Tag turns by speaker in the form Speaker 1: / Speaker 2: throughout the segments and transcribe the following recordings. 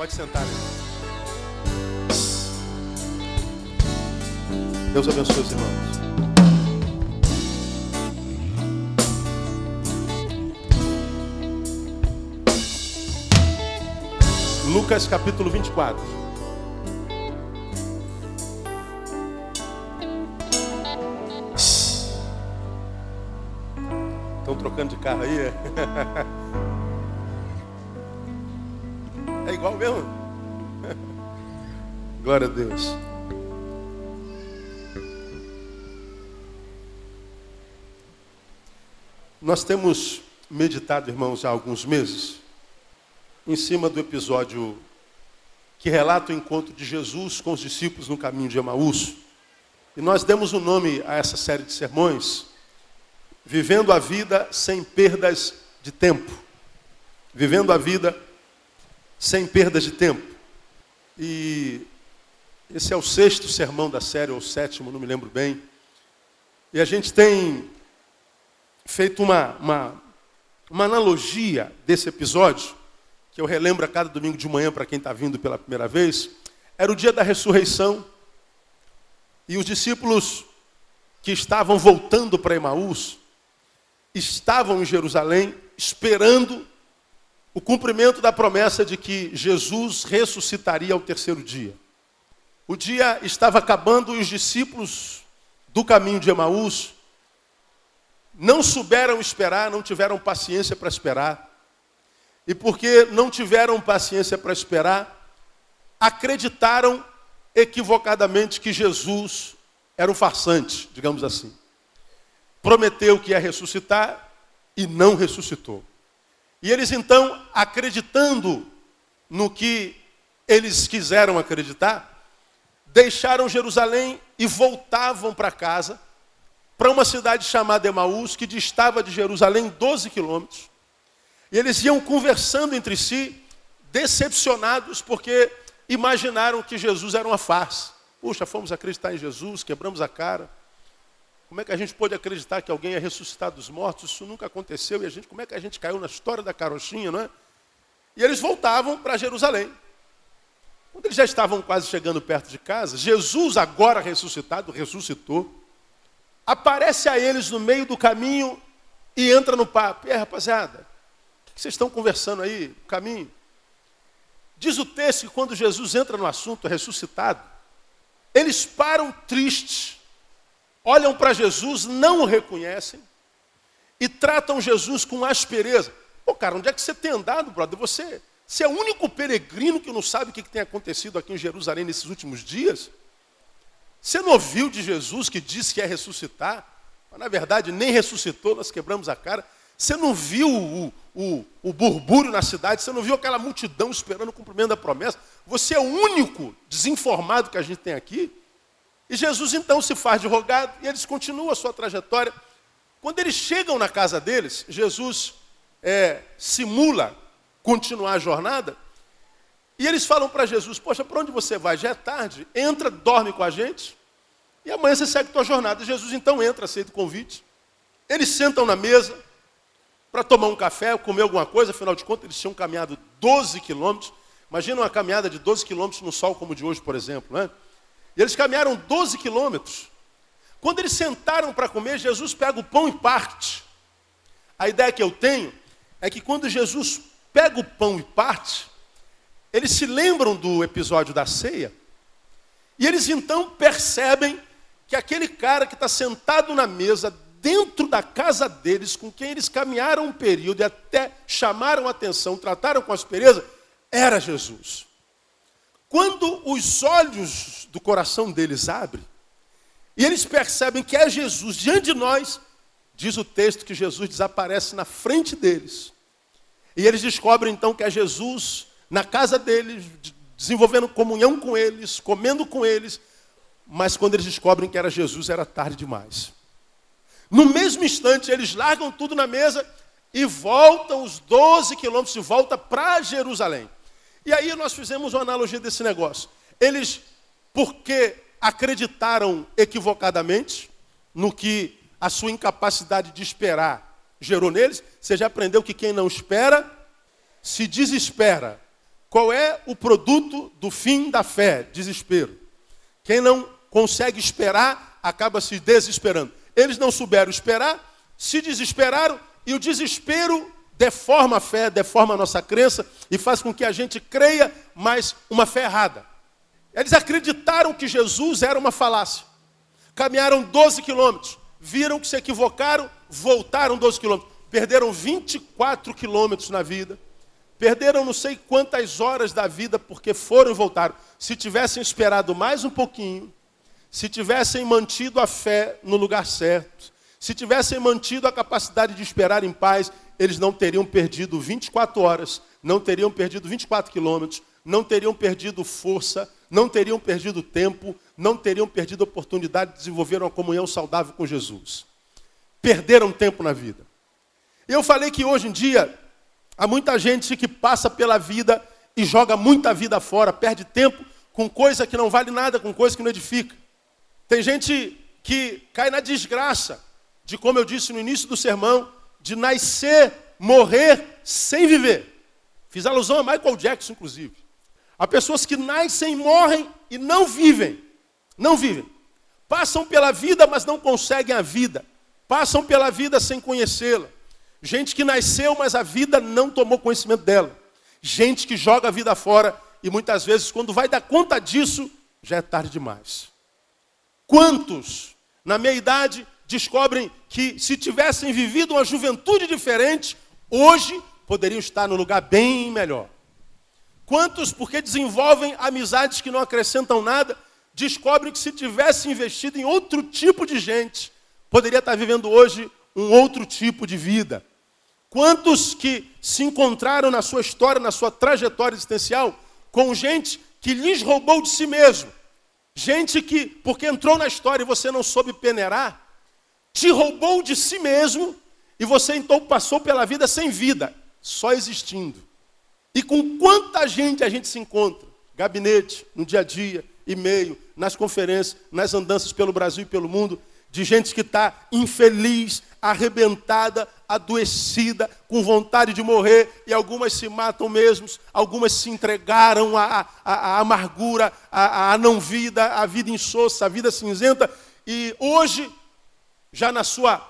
Speaker 1: Pode sentar. Deus abençoe os irmãos. Lucas capítulo 24. Estão trocando de carro aí? Igual mesmo? Glória a Deus. Nós temos meditado, irmãos, há alguns meses em cima do episódio que relata o encontro de Jesus com os discípulos no caminho de Emaús. E nós demos o um nome a essa série de sermões, Vivendo a Vida Sem Perdas de Tempo. Vivendo a Vida Sem Perdas de Tempo. E esse é o sexto sermão da série, ou o sétimo, não me lembro bem. E a gente tem feito uma, uma, uma analogia desse episódio que eu relembro a cada domingo de manhã para quem está vindo pela primeira vez, era o dia da ressurreição. E os discípulos que estavam voltando para Emaús estavam em Jerusalém esperando o cumprimento da promessa de que Jesus ressuscitaria ao terceiro dia. O dia estava acabando e os discípulos do caminho de Emaús não souberam esperar, não tiveram paciência para esperar. E porque não tiveram paciência para esperar, acreditaram equivocadamente que Jesus era um farsante, digamos assim. Prometeu que ia ressuscitar e não ressuscitou. E eles então, acreditando no que eles quiseram acreditar, deixaram Jerusalém e voltavam para casa, para uma cidade chamada Emaús, que distava de Jerusalém 12 quilômetros. E eles iam conversando entre si, decepcionados, porque imaginaram que Jesus era uma farsa. Puxa, fomos acreditar em Jesus, quebramos a cara. Como é que a gente pode acreditar que alguém é ressuscitado dos mortos? Isso nunca aconteceu. E a gente, como é que a gente caiu na história da carochinha, não é? E eles voltavam para Jerusalém. Quando eles já estavam quase chegando perto de casa, Jesus, agora ressuscitado, ressuscitou, aparece a eles no meio do caminho e entra no papo. E aí, rapaziada, que vocês estão conversando aí, no caminho? Diz o texto que quando Jesus entra no assunto ressuscitado, eles param tristes, olham para Jesus, não o reconhecem e tratam Jesus com aspereza. Pô, cara, onde é que você tem andado, brother? Você, você é o único peregrino que não sabe o que tem acontecido aqui em Jerusalém nesses últimos dias? Você não ouviu de Jesus que disse que ia ressuscitar? Mas na verdade nem ressuscitou, nós quebramos a cara. Você não viu o, o, o burbúrio na cidade, você não viu aquela multidão esperando o cumprimento da promessa. Você é o único desinformado que a gente tem aqui. E Jesus então se faz de rogado e eles continuam a sua trajetória. Quando eles chegam na casa deles, Jesus é, simula continuar a jornada. E eles falam para Jesus: Poxa, para onde você vai? Já é tarde, entra, dorme com a gente. E amanhã você segue tua jornada. Jesus então entra, aceita o convite. Eles sentam na mesa para tomar um café, comer alguma coisa, afinal de contas, eles tinham caminhado 12 quilômetros. Imagina uma caminhada de 12 quilômetros no sol como o de hoje, por exemplo. Né? E eles caminharam 12 quilômetros. Quando eles sentaram para comer, Jesus pega o pão e parte. A ideia que eu tenho é que quando Jesus pega o pão e parte, eles se lembram do episódio da ceia, e eles então percebem que aquele cara que está sentado na mesa dentro da casa deles, com quem eles caminharam um período e até chamaram atenção, trataram com aspereza, era Jesus. Quando os olhos do coração deles abrem, e eles percebem que é Jesus diante de nós, diz o texto que Jesus desaparece na frente deles. E eles descobrem então que é Jesus na casa deles, desenvolvendo comunhão com eles, comendo com eles, mas quando eles descobrem que era Jesus, era tarde demais. No mesmo instante, eles largam tudo na mesa e voltam os 12 quilômetros de volta para Jerusalém. E aí nós fizemos uma analogia desse negócio. Eles, porque acreditaram equivocadamente no que a sua incapacidade de esperar gerou neles, você já aprendeu que quem não espera se desespera. Qual é o produto do fim da fé? Desespero. Quem não consegue esperar acaba se desesperando. Eles não souberam esperar, se desesperaram e o desespero deforma a fé, deforma a nossa crença e faz com que a gente creia, mas uma fé errada. Eles acreditaram que Jesus era uma falácia. Caminharam 12 quilômetros, viram que se equivocaram, voltaram 12 quilômetros. Perderam 24 quilômetros na vida. Perderam não sei quantas horas da vida porque foram e voltaram. Se tivessem esperado mais um pouquinho, se tivessem mantido a fé no lugar certo, se tivessem mantido a capacidade de esperar em paz, eles não teriam perdido 24 horas, não teriam perdido 24 quilômetros, não teriam perdido força, não teriam perdido tempo, não teriam perdido a oportunidade de desenvolver uma comunhão saudável com Jesus. Perderam tempo na vida. Eu falei que hoje em dia há muita gente que passa pela vida e joga muita vida fora, perde tempo com coisa que não vale nada, com coisa que não edifica. Tem gente que cai na desgraça de, como eu disse no início do sermão, de nascer, morrer sem viver. Fiz alusão a Michael Jackson, inclusive. Há pessoas que nascem, morrem e não vivem. Não vivem. Passam pela vida, mas não conseguem a vida. Passam pela vida sem conhecê-la. Gente que nasceu, mas a vida não tomou conhecimento dela. Gente que joga a vida fora e muitas vezes, quando vai dar conta disso, já é tarde demais. Quantos, na minha idade, descobrem que se tivessem vivido uma juventude diferente, hoje poderiam estar no lugar bem melhor? Quantos, porque desenvolvem amizades que não acrescentam nada, descobrem que se tivesse investido em outro tipo de gente, poderia estar vivendo hoje um outro tipo de vida? Quantos que se encontraram na sua história, na sua trajetória existencial, com gente que lhes roubou de si mesmo? Gente que, porque entrou na história e você não soube peneirar, te roubou de si mesmo e você então passou pela vida sem vida, só existindo. E com quanta gente a gente se encontra? Gabinete, no dia a dia, e-mail, nas conferências, nas andanças pelo Brasil e pelo mundo, de gente que está infeliz, arrebentada, adoecida, com vontade de morrer, e algumas se matam mesmo, algumas se entregaram à, à, à amargura, à, à não-vida, à vida insossa, à vida cinzenta, e hoje, já na sua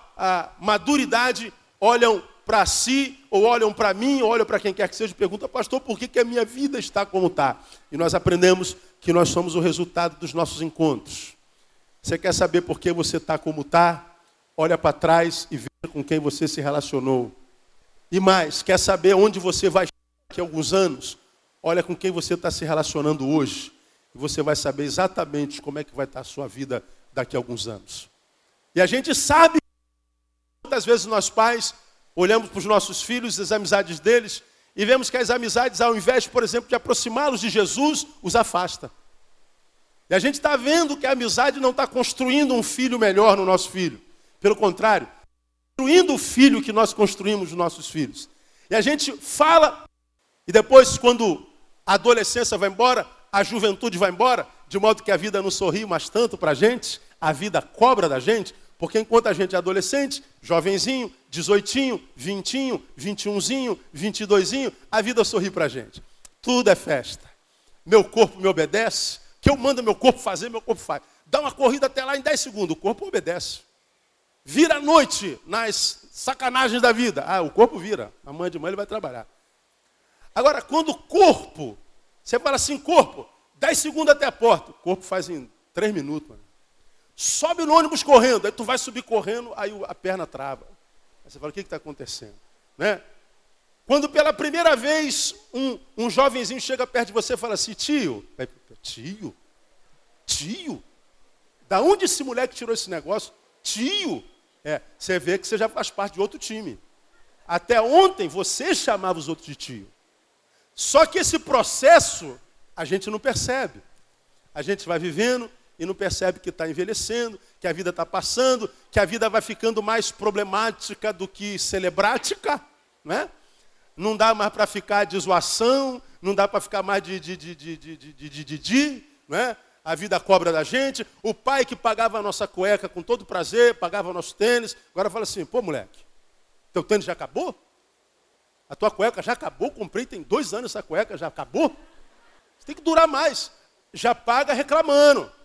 Speaker 1: maduridade, olham para si, ou olham para mim, ou olham para quem quer que seja, e perguntam, pastor, por que, que a minha vida está como está? E nós aprendemos que nós somos o resultado dos nossos encontros. Você quer saber por que você está como está? Olha para trás e veja com quem você se relacionou. E mais, quer saber onde você vai daqui a alguns anos? Olha com quem você está se relacionando hoje. E você vai saber exatamente como é que vai estar a sua vida daqui a alguns anos. E a gente sabe, muitas vezes nós pais olhamos para os nossos filhos, as amizades deles, e vemos que as amizades, ao invés, por exemplo, de aproximá-los de Jesus, os afasta. E a gente está vendo que a amizade não está construindo um filho melhor no nosso filho. Pelo contrário, construindo o filho que nós construímos nos nossos filhos. E a gente fala, e depois, quando a adolescência vai embora, a juventude vai embora, de modo que a vida não sorri mais tanto para a gente, a vida cobra da gente, porque enquanto a gente é adolescente, jovenzinho, 18, 20, 21, 22, a vida sorri para a gente. Tudo é festa. Meu corpo me obedece, que eu mando meu corpo fazer, meu corpo faz. Dá uma corrida até lá em 10 segundos, o corpo obedece. Vira a noite nas sacanagens da vida. Ah, o corpo vira. Amanhã de manhã ele vai trabalhar. Agora, quando o corpo, você fala assim, corpo, 10 segundos até a porta. O corpo faz em 3 minutos. Sobe no ônibus correndo, aí tu vai subir correndo, aí a perna trava. Aí você fala, o que está acontecendo? Né? Quando pela primeira vez um, um jovenzinho chega perto de você e fala assim, tio, aí, tio, tio, da onde esse moleque tirou esse negócio? Tio, é, você vê que você já faz parte de outro time. Até ontem você chamava os outros de tio. Só que esse processo a gente não percebe. A gente vai vivendo, e não percebe que está envelhecendo, que a vida está passando, que a vida vai ficando mais problemática do que celebrática, não é? Não dá mais para ficar de zoação, não dá para ficar mais de, de, de, de, de, de, de, de, de, não é? A vida cobra da gente. O pai que pagava a nossa cueca com todo prazer, pagava o nosso tênis, agora fala assim, pô moleque, teu tênis já acabou? A tua cueca já acabou, comprei tem dois anos essa cueca, já acabou? Você tem que durar mais. Já paga reclamando.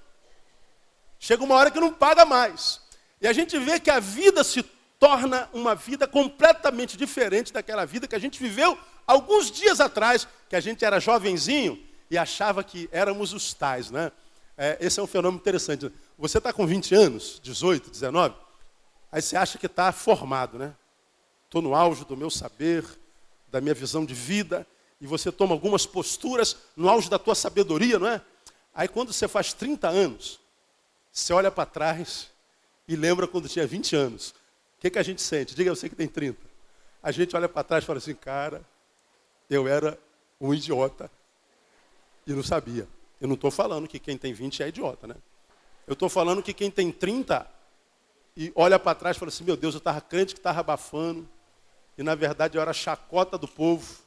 Speaker 1: Chega uma hora que não paga mais. E a gente vê que a vida se torna uma vida completamente diferente daquela vida que a gente viveu alguns dias atrás, que a gente era jovenzinho e achava que éramos os tais, né? É, esse é um fenômeno interessante. Você está com 20 anos, 18, 19, aí você acha que está formado, né? Estou no auge do meu saber, da minha visão de vida, e você toma algumas posturas no auge da tua sabedoria, não é? Aí quando você faz 30 anos, você olha para trás e lembra quando tinha 20 anos. O que, que a gente sente? Diga você que tem 30. A gente olha para trás e fala assim, cara, eu era um idiota e não sabia. Eu não estou falando que quem tem 20 é idiota, né? Eu estou falando que quem tem 30 e olha para trás e fala assim, meu Deus, eu estava crente que estava abafando, e na verdade eu era chacota do povo,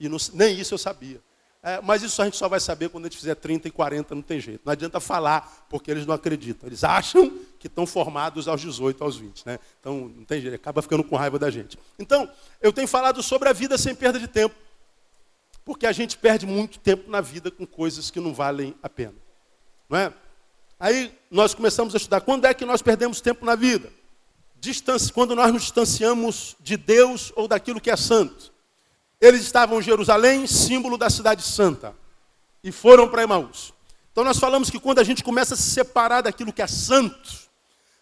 Speaker 1: e não, nem isso eu sabia. É, mas isso a gente só vai saber quando a gente fizer 30 e 40, não tem jeito. Não adianta falar, porque eles não acreditam. Eles acham que estão formados aos 18, aos 20. Né? Então, não tem jeito, acaba ficando com raiva da gente. Então, eu tenho falado sobre a vida sem perda de tempo. Porque a gente perde muito tempo na vida com coisas que não valem a pena. Não é? Aí nós começamos a estudar quando é que nós perdemos tempo na vida. Distância, quando nós nos distanciamos de Deus ou daquilo que é santo. Eles estavam em Jerusalém, símbolo da cidade santa, e foram para Emaús. Então nós falamos que quando a gente começa a se separar daquilo que é santo,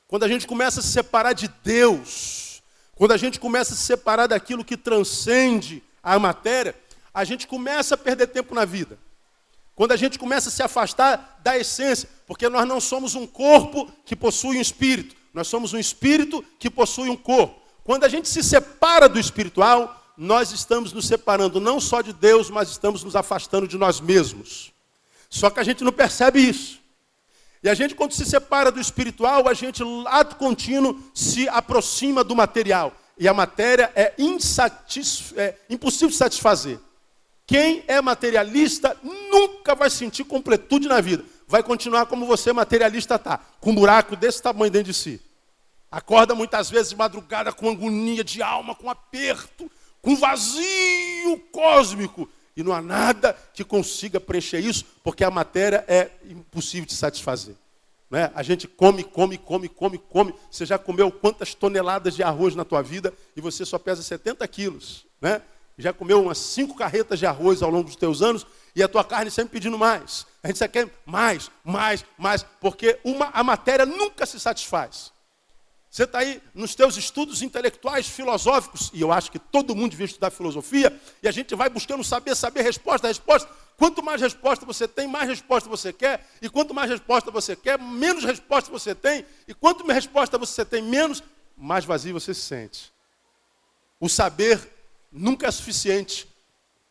Speaker 1: quando a gente começa a se separar de Deus, quando a gente começa a se separar daquilo que transcende a matéria, a gente começa a perder tempo na vida. Quando a gente começa a se afastar da essência, porque nós não somos um corpo que possui um espírito, nós somos um espírito que possui um corpo. Quando a gente se separa do espiritual, nós estamos nos separando não só de Deus, mas estamos nos afastando de nós mesmos. Só que a gente não percebe isso. E a gente, quando se separa do espiritual, a gente, lado contínuo, se aproxima do material. E a matéria é, é impossível de satisfazer. Quem é materialista nunca vai sentir completude na vida. Vai continuar como você materialista está, com um buraco desse tamanho dentro de si. Acorda muitas vezes de madrugada com agonia de alma, com aperto, com vazio cósmico. E não há nada que consiga preencher isso, porque a matéria é impossível de satisfazer. Né? A gente come, come, come, come, come. Você já comeu quantas toneladas de arroz na tua vida e você só pesa 70 quilos. Né? já comeu umas cinco carretas de arroz ao longo dos teus anos e a tua carne sempre pedindo mais. A gente só quer mais, mais, mais, porque uma, a matéria nunca se satisfaz. Você está aí nos teus estudos intelectuais, filosóficos, e eu acho que todo mundo devia estudar filosofia, e a gente vai buscando saber, saber resposta, resposta. Quanto mais resposta você tem, mais resposta você quer, e quanto mais resposta você quer, menos resposta você tem, e quanto mais resposta você tem, menos, mais vazio você se sente. O saber nunca é suficiente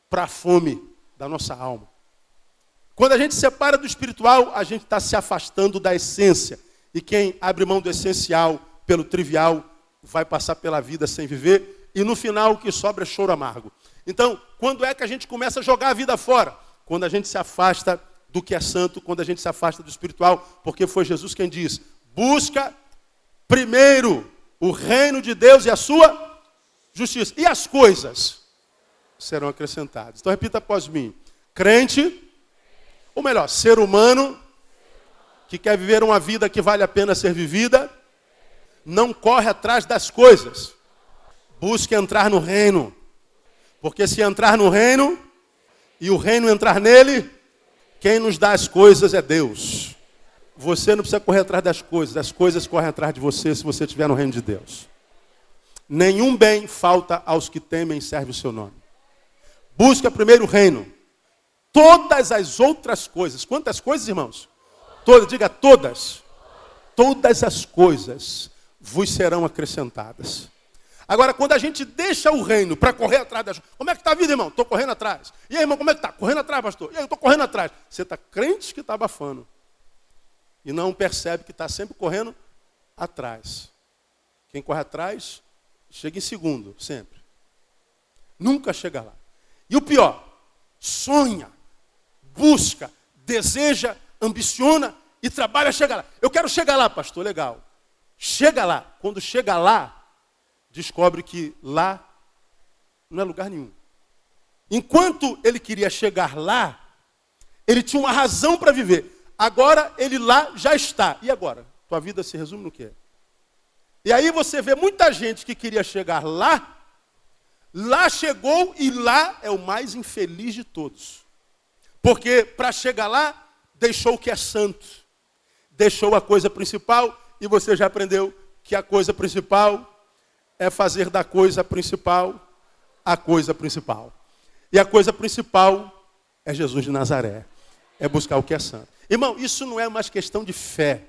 Speaker 1: para a fome da nossa alma. Quando a gente se separa do espiritual, a gente está se afastando da essência. E quem abre mão do essencial pelo trivial vai passar pela vida sem viver. E no final o que sobra é choro amargo. Então, quando é que a gente começa a jogar a vida fora? Quando a gente se afasta do que é santo, quando a gente se afasta do espiritual, porque foi Jesus quem diz: busca primeiro o reino de Deus e a sua justiça. E as coisas serão acrescentadas. Então repita após mim. Crente, ou melhor, ser humano que quer viver uma vida que vale a pena ser vivida, não corre atrás das coisas. Busque entrar no reino. Porque se entrar no reino e o reino entrar nele, quem nos dá as coisas é Deus. Você não precisa correr atrás das coisas, as coisas correm atrás de você se você estiver no reino de Deus. Nenhum bem falta aos que temem e servem o seu nome. Busca primeiro o reino. Todas as outras coisas. Quantas coisas, irmãos? Todas, diga todas. Todas as coisas vos serão acrescentadas. Agora, quando a gente deixa o reino para correr atrás das Como é que está a vida, irmão? Estou correndo atrás. E aí, irmão, como é que está? Correndo atrás, pastor. E aí, eu estou correndo atrás. Você está crente que está abafando. E não percebe que está sempre correndo atrás. Quem corre atrás Chega em segundo, sempre. Nunca chega lá. E o pior, sonha, busca, deseja, ambiciona e trabalha, chega lá. Eu quero chegar lá, pastor, legal. Chega lá. Quando chega lá, descobre que lá Não é lugar nenhum. Enquanto ele queria chegar lá, ele tinha uma razão para viver. Agora ele lá já está. E agora? Tua vida se resume no quê? E aí você vê muita gente que queria chegar lá, lá chegou e lá é o mais infeliz de todos. Porque para chegar lá, deixou o que é santo, deixou a coisa principal, e você já aprendeu que a coisa principal é fazer da coisa principal a coisa principal. E a coisa principal é Jesus de Nazaré, é buscar o que é santo. Irmão, isso não é mais questão de fé,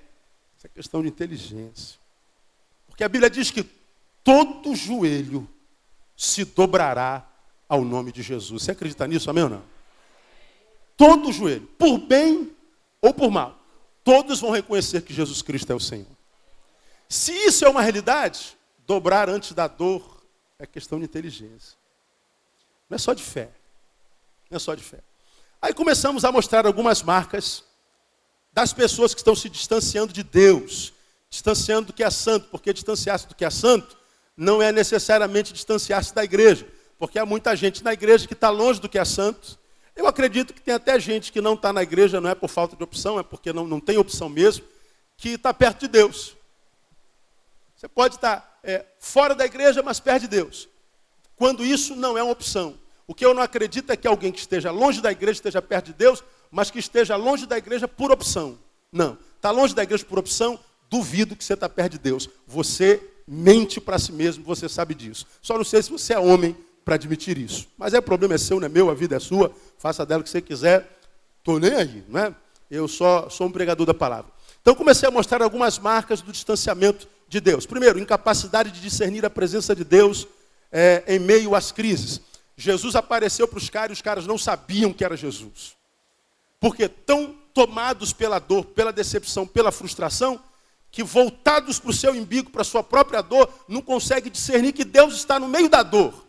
Speaker 1: isso é questão de inteligência. Porque a Bíblia diz que todo joelho se dobrará ao nome de Jesus. Você acredita nisso, amém ou não? Todo joelho, por bem ou por mal, todos vão reconhecer que Jesus Cristo é o Senhor. Se isso é uma realidade, dobrar antes da dor é questão de inteligência. Não é só de fé. Não é só de fé. Aí começamos a mostrar algumas marcas das pessoas que estão se distanciando de Deus, distanciando do que é santo, porque distanciar-se do que é santo não é necessariamente distanciar-se da igreja, porque há muita gente na igreja que está longe do que é santo. Eu acredito que tem até gente que não está na igreja, não é por falta de opção, é porque não, não tem opção mesmo, que está perto de Deus. Você pode estar é, fora da igreja, mas perto de Deus. Quando isso não é uma opção. O que eu não acredito é que alguém que esteja longe da igreja esteja perto de Deus, mas que esteja longe da igreja por opção. Não. Está longe da igreja por opção, duvido que você está perto de Deus. Você mente para si mesmo, você sabe disso. Só não sei se você é homem para admitir isso. Mas é problema é seu, não é meu, a vida é sua. Faça dela o que você quiser. Estou nem aí, não é? Eu só sou um pregador da palavra. Então comecei a mostrar algumas marcas do distanciamento de Deus. Primeiro, incapacidade de discernir a presença de Deus é, em meio às crises. Jesus apareceu para os caras e os caras não sabiam que era Jesus. Porque tão tomados pela dor, pela decepção, pela frustração, que voltados para o seu umbigo, para a sua própria dor, não conseguem discernir que Deus está no meio da dor.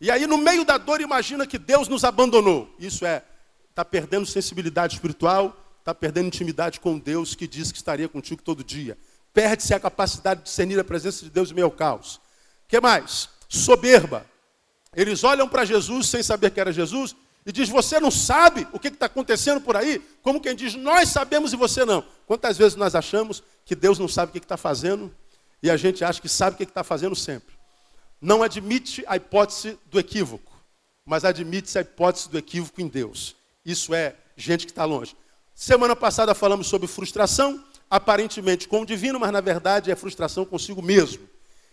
Speaker 1: E aí, no meio da dor, imagina que Deus nos abandonou. Isso é, está perdendo sensibilidade espiritual, está perdendo intimidade com Deus que diz que estaria contigo todo dia. Perde-se a capacidade de discernir a presença de Deus em meio ao caos. Que mais? Soberba. Eles olham para Jesus sem saber que era Jesus e diz: Você não sabe o que está acontecendo por aí? Como quem diz: Nós sabemos e você não. Quantas vezes nós achamos que Deus não sabe o que está fazendo e a gente acha que sabe o que está fazendo sempre? Não admite a hipótese do equívoco, mas admite-se a hipótese do equívoco em Deus. Isso é gente que está longe. Semana passada falamos sobre frustração, aparentemente com o divino, mas na verdade é frustração consigo mesmo.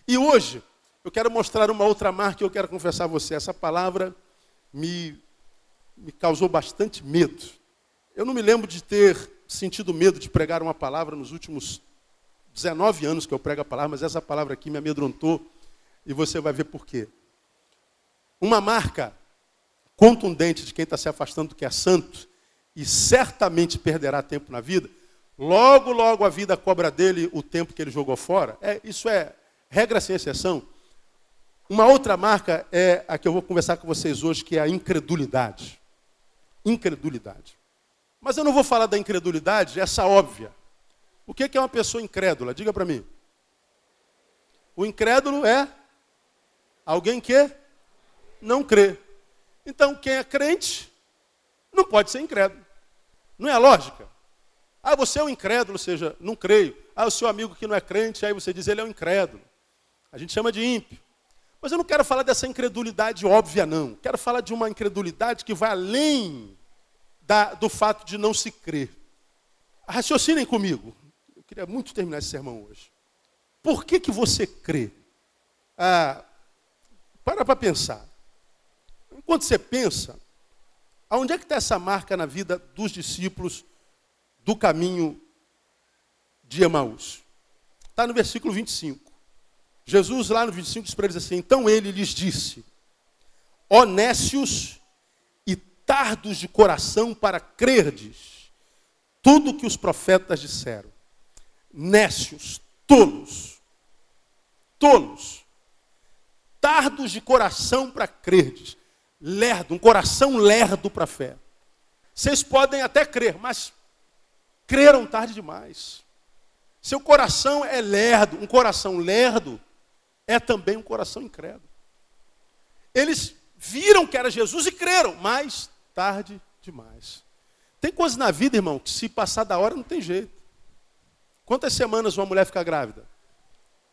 Speaker 1: E hoje eu quero mostrar uma outra marca que eu quero confessar a você. Essa palavra me, me causou bastante medo. Eu não me lembro de ter sentido medo de pregar uma palavra nos últimos 19 anos que eu prego a palavra, mas essa palavra aqui me amedrontou e você vai ver por quê. Uma marca contundente de quem está se afastando do que é santo e certamente perderá tempo na vida, logo, logo a vida cobra dele o tempo que ele jogou fora. É, isso é regra sem exceção. Uma outra marca é a que eu vou conversar com vocês hoje, que é a incredulidade. Incredulidade. Mas eu não vou falar da incredulidade, essa óbvia. O que é uma pessoa incrédula? Diga para mim. O incrédulo é alguém que não crê. Então, quem é crente não pode ser incrédulo. Não é a lógica? Ah, você é um incrédulo, ou seja, não creio. Ah, o seu amigo que não é crente, aí você diz ele é um incrédulo. A gente chama de ímpio. Mas eu não quero falar dessa incredulidade óbvia, não. Quero falar de uma incredulidade que vai além da, do fato de não se crer. Raciocinem comigo. Eu queria muito terminar esse sermão hoje. Por que, que você crê? Ah, para para pensar. Enquanto você pensa, aonde é que está essa marca na vida dos discípulos do caminho de Emaús? Está no versículo 25. Jesus, lá no 25, diz para eles assim: Então ele lhes disse: Honécios e tardos de coração para crerdes tudo que os profetas disseram. Nécios, tolos, tolos, tardos de coração para crerdes. Lerdo, um coração lerdo para a fé. Vocês podem até crer, mas creram tarde demais. Seu coração é lerdo, um coração lerdo é também um coração incrédulo. eles viram que era Jesus e creram, mas tarde demais. Tem coisas na vida, irmão, que se passar da hora não tem jeito. Quantas semanas uma mulher fica grávida?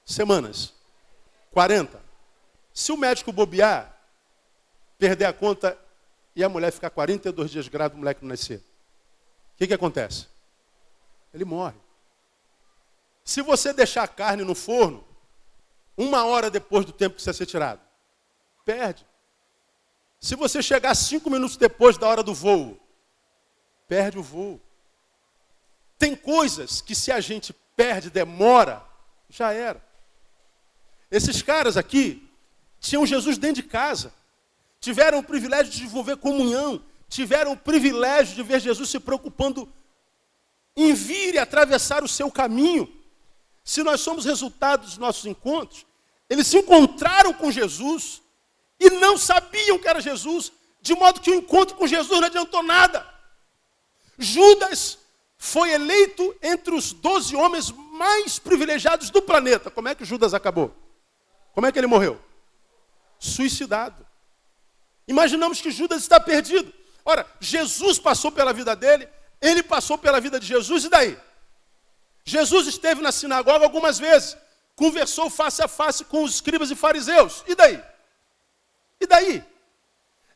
Speaker 1: Semanas. 40. Se o médico bobear, perder a conta e a mulher ficar 42 dias grávida, o moleque não nascer. O que, que acontece? Ele morre. Se você deixar a carne no forno, uma hora depois do tempo que você ser tirado, perde. Se você chegar cinco minutos depois da hora do voo, perde o voo. Tem coisas que se a gente perde, demora, já era. Esses caras aqui tinham Jesus dentro de casa, tiveram o privilégio de desenvolver comunhão, tiveram o privilégio de ver Jesus se preocupando em vir e atravessar o seu caminho. Se nós somos resultado dos nossos encontros, eles se encontraram com Jesus e não sabiam que era Jesus, de modo que o encontro com Jesus não adiantou nada. Judas foi eleito entre os doze homens mais privilegiados do planeta. Como é que Judas acabou? Como é que ele morreu? Suicidado. Imaginamos que Judas está perdido. Ora, Jesus passou pela vida dele, ele passou pela vida de Jesus, e daí? Jesus esteve na sinagoga algumas vezes, conversou face a face com os escribas e fariseus, e daí? E daí?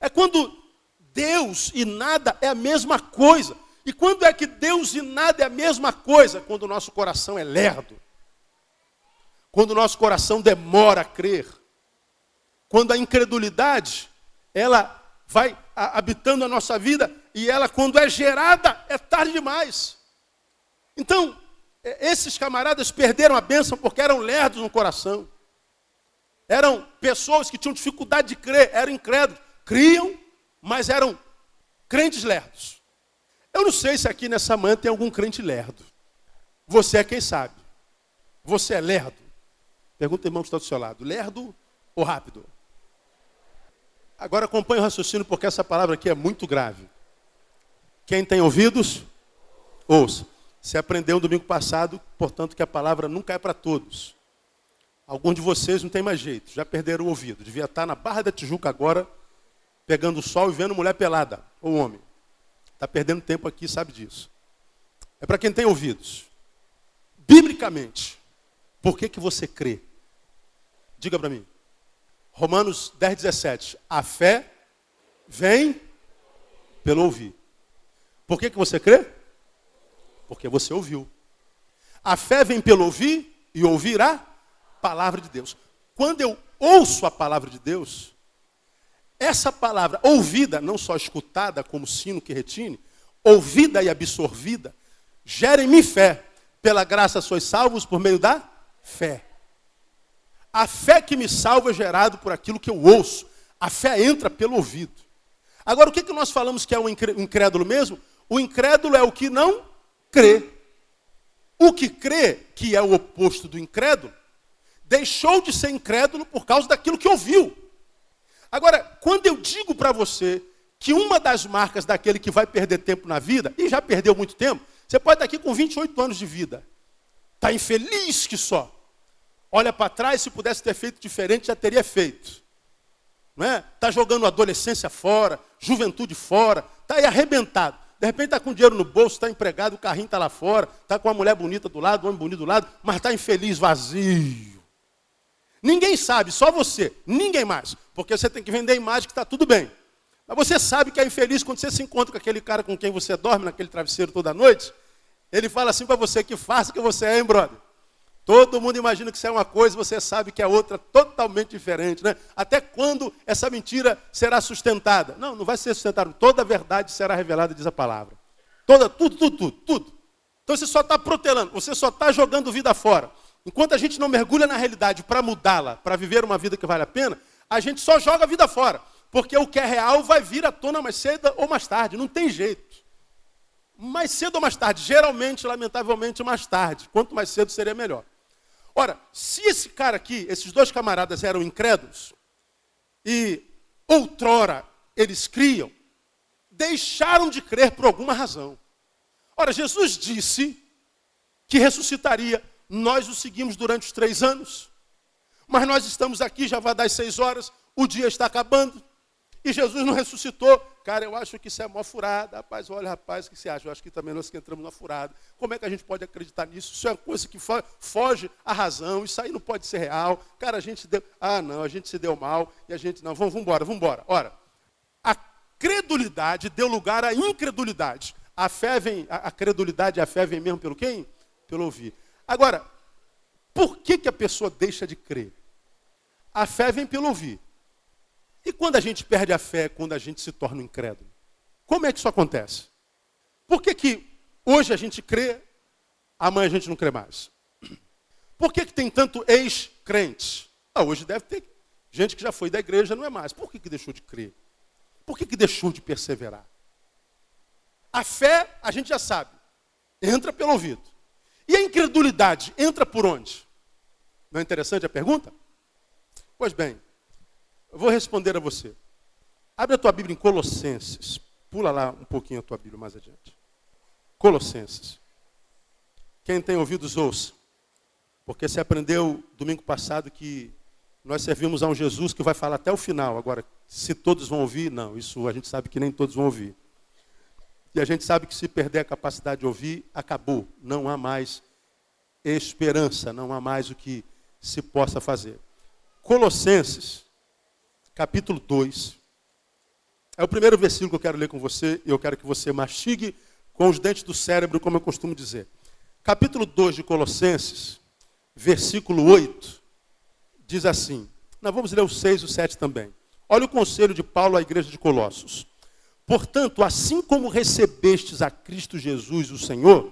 Speaker 1: É quando Deus e nada é a mesma coisa. E quando é que Deus e nada é a mesma coisa? Quando o nosso coração é lerdo. Quando o nosso coração demora a crer. Quando a incredulidade, ela vai habitando a nossa vida e ela, quando é gerada, é tarde demais. Então, esses camaradas perderam a bênção porque eram lerdos no coração. Eram pessoas que tinham dificuldade de crer, eram incrédulos. Criam, mas eram crentes lerdos. Eu não sei se aqui nessa manhã tem algum crente lerdo. Você é quem sabe. Você é lerdo? Pergunta o irmão que está do seu lado. Lerdo ou rápido? Agora acompanhe o raciocínio porque essa palavra aqui é muito grave. Quem tem ouvidos, ouça. Você aprendeu no domingo passado, portanto, que a palavra nunca é para todos. Alguns de vocês não tem mais jeito, já perderam o ouvido. Devia estar na Barra da Tijuca agora, pegando sol e vendo mulher pelada, ou homem. Está perdendo tempo aqui, sabe disso. É para quem tem ouvidos. Biblicamente, por que, que você crê? Diga para mim. Romanos 10, 17. A fé vem pelo ouvir. Por que, que você crê? Porque você ouviu. A fé vem pelo ouvir e ouvir a palavra de Deus. Quando eu ouço a palavra de Deus, essa palavra, ouvida, não só escutada como sino que retine, ouvida e absorvida, gera em mim fé. Pela graça sois salvos por meio da fé. A fé que me salva é gerada por aquilo que eu ouço. A fé entra pelo ouvido. Agora, o que, que nós falamos que é um incrédulo mesmo? O incrédulo é o que não crê. O que crê, que é o oposto do incrédulo, deixou de ser incrédulo por causa daquilo que ouviu. Agora, quando eu digo para você que uma das marcas daquele que vai perder tempo na vida, e já perdeu muito tempo, você pode estar aqui com 28 anos de vida, está infeliz que só. Olha para trás, se pudesse ter feito diferente, já teria feito. Não é? Está jogando adolescência fora, juventude fora, está aí arrebentado. De repente está com dinheiro no bolso, está empregado, o carrinho está lá fora, está com uma mulher bonita do lado, um homem bonito do lado, mas está infeliz, vazio. Ninguém sabe, só você, ninguém mais. Porque você tem que vender a imagem que está tudo bem. Mas você sabe que é infeliz quando você se encontra com aquele cara com quem você dorme naquele travesseiro toda noite. Ele fala assim para você, que faça que você é, hein, brother? Todo mundo imagina que você é uma coisa, você sabe que é outra totalmente diferente, né? Até quando essa mentira será sustentada? Não, não vai ser sustentada. Toda a verdade será revelada, diz a palavra. Toda, tudo, tudo, tudo, tudo. Então você só está protelando, você só está jogando vida fora. Enquanto a gente não mergulha na realidade para mudá-la, para viver uma vida que vale a pena, a gente só joga a vida fora. Porque o que é real vai vir à tona mais cedo ou mais tarde, não tem jeito. Mais cedo ou mais tarde, geralmente, lamentavelmente, mais tarde. Quanto mais cedo seria melhor. Ora, se esse cara aqui, esses dois camaradas eram incrédulos, e outrora eles criam, deixaram de crer por alguma razão. Ora, Jesus disse que ressuscitaria nós o seguimos durante os três anos. Mas nós estamos aqui, já vai dar seis horas. o dia está acabando e Jesus não ressuscitou. Cara, eu acho que isso é uma furada. Rapaz, olha, rapaz, o que você acha? Eu acho que também nós que entramos na furada. Como é que a gente pode acreditar nisso? Isso é uma coisa que foge à razão. Isso aí não pode ser real. Cara, a gente deu. Ah, não, a gente se deu mal e a gente. Não, vamos, embora, vamos embora. Ora, a credulidade deu lugar à incredulidade. A fé vem, a credulidade e a fé vem mesmo pelo quem? Pelo ouvir. Agora, por que, que a pessoa deixa de crer? A fé vem pelo ouvir. E quando a gente perde a fé, quando a gente se torna incrédulo? Como é que isso acontece? Por que, que hoje a gente crê, amanhã a gente não crê mais? Por que, que tem tanto ex-crentes? Ah, hoje deve ter gente que já foi da igreja, não é mais. Por que, que deixou de crer? Por que, que deixou de perseverar? A fé, a gente já sabe, entra pelo ouvido. E a incredulidade entra por onde? Não é interessante a pergunta? Pois bem, eu vou responder a você. Abre a tua Bíblia em Colossenses. Pula lá um pouquinho a tua Bíblia mais adiante. Colossenses. Quem tem ouvidos, ouça. Porque você aprendeu domingo passado que nós servimos a um Jesus que vai falar até o final. Agora, se todos vão ouvir, não. Isso a gente sabe que nem todos vão ouvir. E a gente sabe que se perder a capacidade de ouvir, acabou. Não há mais esperança, não há mais o que se possa fazer. Colossenses, capítulo 2. É o primeiro versículo que eu quero ler com você e eu quero que você mastigue com os dentes do cérebro, como eu costumo dizer. Capítulo 2 de Colossenses, versículo 8, diz assim. Nós vamos ler o 6 e o 7 também. Olha o conselho de Paulo à igreja de Colossos. Portanto, assim como recebestes a Cristo Jesus, o Senhor,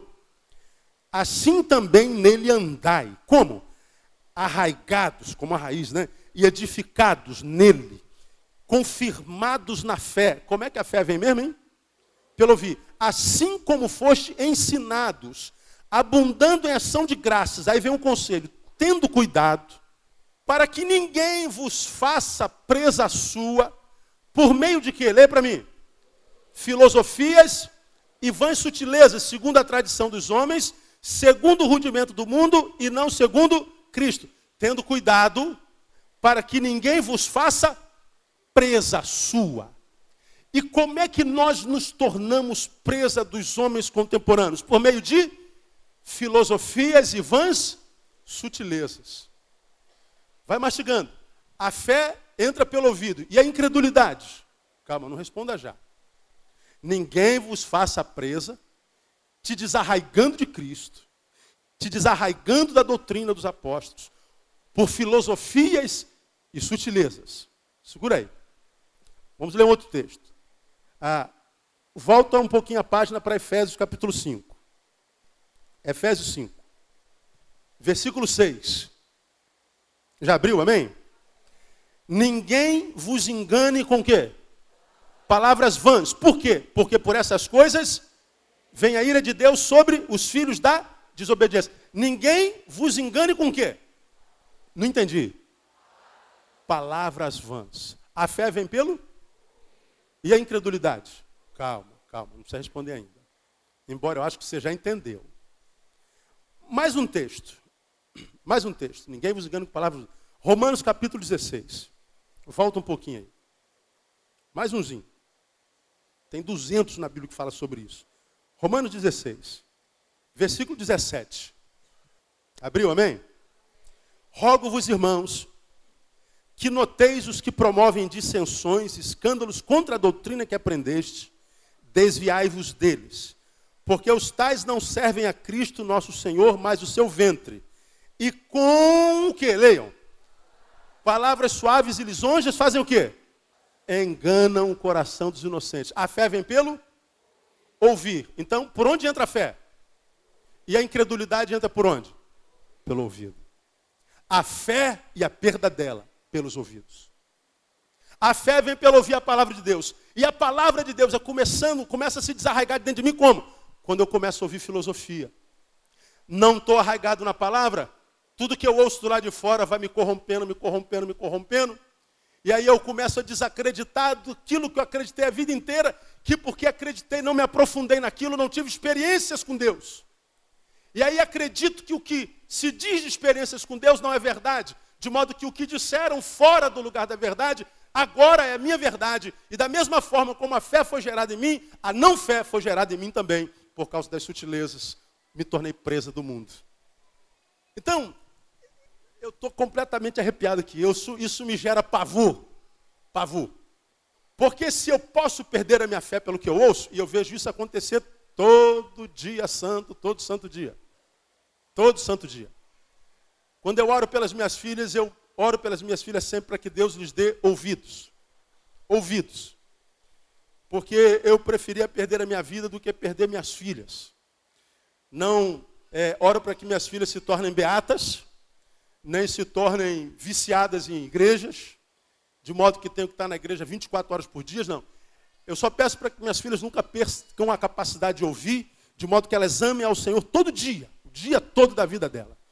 Speaker 1: assim também nele andai. Como? Arraigados, como a raiz, né? E edificados nele, confirmados na fé. Como é que a fé vem mesmo, hein? Pelo ouvir. Assim como foste ensinados, abundando em ação de graças. Aí vem um conselho: tendo cuidado, para que ninguém vos faça presa sua, por meio de que? Lê para mim filosofias e vãs sutilezas, segundo a tradição dos homens, segundo o rudimento do mundo e não segundo Cristo. Tendo cuidado para que ninguém vos faça presa sua. E como é que nós nos tornamos presa dos homens contemporâneos? Por meio de filosofias e vãs sutilezas. Vai mastigando. A fé entra pelo ouvido. E a incredulidade? Calma, não responda já ninguém vos faça presa, te desarraigando de Cristo, te desarraigando da doutrina dos apóstolos, por filosofias e sutilezas. Segura aí. Vamos ler um outro texto. Ah, volta um pouquinho a página para Efésios capítulo 5. Efésios 5. Versículo 6. Já abriu, amém? Ninguém vos engane com quê? palavras vãs. Por quê? Porque por essas coisas vem a ira de Deus sobre os filhos da desobediência. Ninguém vos engane com quê? Não entendi. Palavras vãs. A fé vem pelo? E a incredulidade? Calma, calma, não precisa responder ainda. Embora eu acho que você já entendeu. Mais um texto. Mais um texto. Ninguém vos engane com palavras. Romanos capítulo 16. Volta um pouquinho aí. Mais umzinho. Tem 200 na Bíblia que fala sobre isso. Romanos 16, versículo 17. Abriu, amém? Rogo-vos, irmãos, que noteis os que promovem dissensões, escândalos contra a doutrina que aprendeste, desviai-vos deles. Porque os tais não servem a Cristo nosso Senhor, mas o seu ventre. E com o que? Leiam. Palavras suaves e lisonjas fazem o quê? enganam o coração dos inocentes. A fé vem pelo ouvir. Então, por onde entra a fé? E a incredulidade entra por onde? Pelo ouvido. A fé e a perda dela pelos ouvidos. A fé vem pelo ouvir a palavra de Deus. E a palavra de Deus é começando, começa a se desarraigar dentro de mim como? Quando eu começo a ouvir filosofia. Não estou arraigado na palavra, tudo que eu ouço do lado de fora vai me corrompendo, me corrompendo, me corrompendo. E aí eu começo a desacreditar daquilo que eu acreditei a vida inteira, que porque acreditei não me aprofundei naquilo, não tive experiências com Deus. E aí acredito que o que se diz de experiências com Deus não é verdade. De modo que o que disseram fora do lugar da verdade, agora é a minha verdade. E da mesma forma como a fé foi gerada em mim, a não fé foi gerada em mim também, por causa das sutilezas. Me tornei presa do mundo. Então, eu estou completamente arrepiado aqui. Eu, isso me gera pavor. Pavor. Porque se eu posso perder a minha fé pelo que eu ouço, e eu vejo isso acontecer todo dia santo, todo santo dia. Todo santo dia. Quando eu oro pelas minhas filhas, eu oro pelas minhas filhas sempre para que Deus lhes dê ouvidos. Ouvidos. Porque eu preferia perder a minha vida do que perder minhas filhas. Não é, oro para que minhas filhas se tornem beatas, nem se tornem viciadas em igrejas, de modo que tenho que estar na igreja 24 horas por dia, não. Eu só peço para que minhas filhas nunca percam a capacidade de ouvir, de modo que elas amem ao Senhor todo dia, o dia todo da vida dela.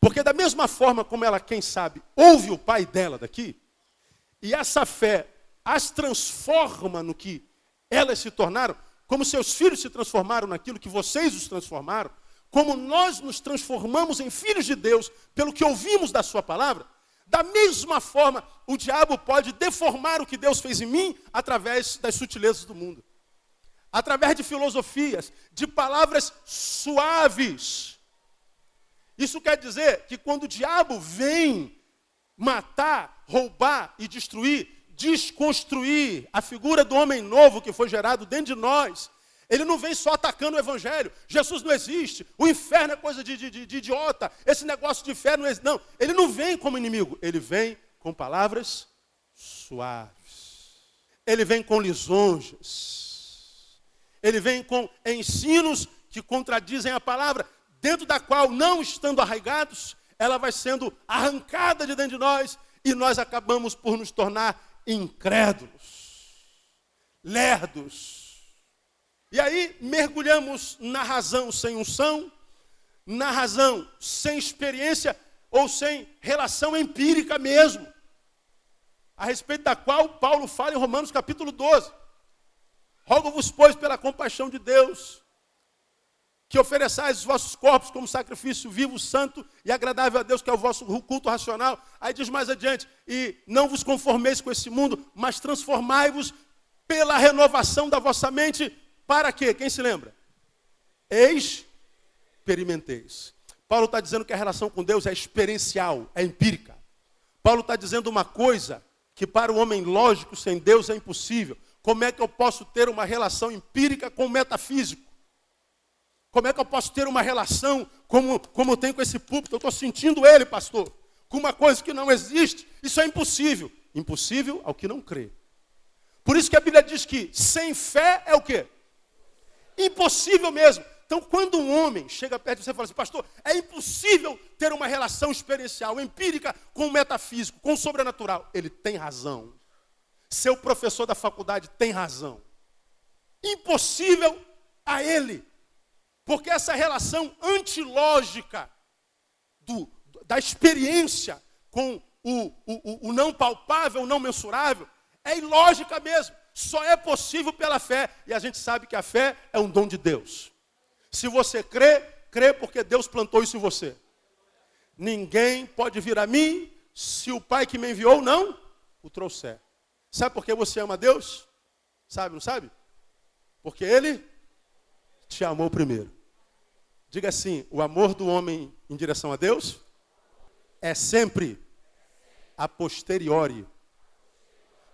Speaker 1: Porque da mesma forma como ela, quem sabe, ouve o pai dela daqui, e essa fé as transforma no que elas se tornaram, como seus filhos se transformaram naquilo que vocês os transformaram, como nós nos transformamos em filhos de Deus pelo que ouvimos da Sua palavra, da mesma forma o diabo pode deformar o que Deus fez em mim através das sutilezas do mundo, através de filosofias, de palavras suaves. Isso quer dizer que quando o diabo vem matar, roubar e destruir, desconstruir a figura do homem novo que foi gerado dentro de nós, ele não vem só atacando o evangelho. Jesus não existe. O inferno é coisa de, de, de idiota. Esse negócio de fé não existe. Não, ele não vem como inimigo. Ele vem com palavras suaves. Ele vem com lisonjas. Ele vem com ensinos que contradizem a palavra, dentro da qual, não estando arraigados, ela vai sendo arrancada de dentro de nós e nós acabamos por nos tornar incrédulos, lerdos e aí mergulhamos na razão sem unção, na razão sem experiência ou sem relação empírica mesmo, a respeito da qual Paulo fala em Romanos capítulo 12. Rogo-vos, pois, pela compaixão de Deus, que ofereçais os vossos corpos como sacrifício vivo, santo e agradável a Deus, que é o vosso culto racional. Aí diz mais adiante: e não vos conformeis com esse mundo, mas transformai-vos pela renovação da vossa mente, para quê? Quem se lembra? Experimenteis. Paulo está dizendo que a relação com Deus é experiencial, é empírica. Paulo está dizendo uma coisa que para o homem lógico sem Deus é impossível. Como é que eu posso ter uma relação empírica com o metafísico? Como é que eu posso ter uma relação como, como eu tenho com esse púlpito? Eu estou sentindo ele, pastor, com uma coisa que não existe. Isso é impossível. Impossível ao que não crê. Por isso que a Bíblia diz que sem fé é o quê? Impossível mesmo. Então, quando um homem chega perto de você e fala assim, pastor, é impossível ter uma relação experiencial, empírica, com o metafísico, com o sobrenatural. Ele tem razão. Seu professor da faculdade tem razão. Impossível a ele. Porque essa relação antilógica do, da experiência com o, o, o não palpável, o não mensurável, é ilógica mesmo só é possível pela fé. E a gente sabe que a fé é um dom de Deus. Se você crê, crê porque Deus plantou isso em você. Ninguém pode vir a mim se o Pai que me enviou não o trouxer. Sabe por que você ama Deus? Sabe, não sabe? Porque Ele te amou primeiro. Diga assim: o amor do homem em direção a Deus é sempre a posteriori.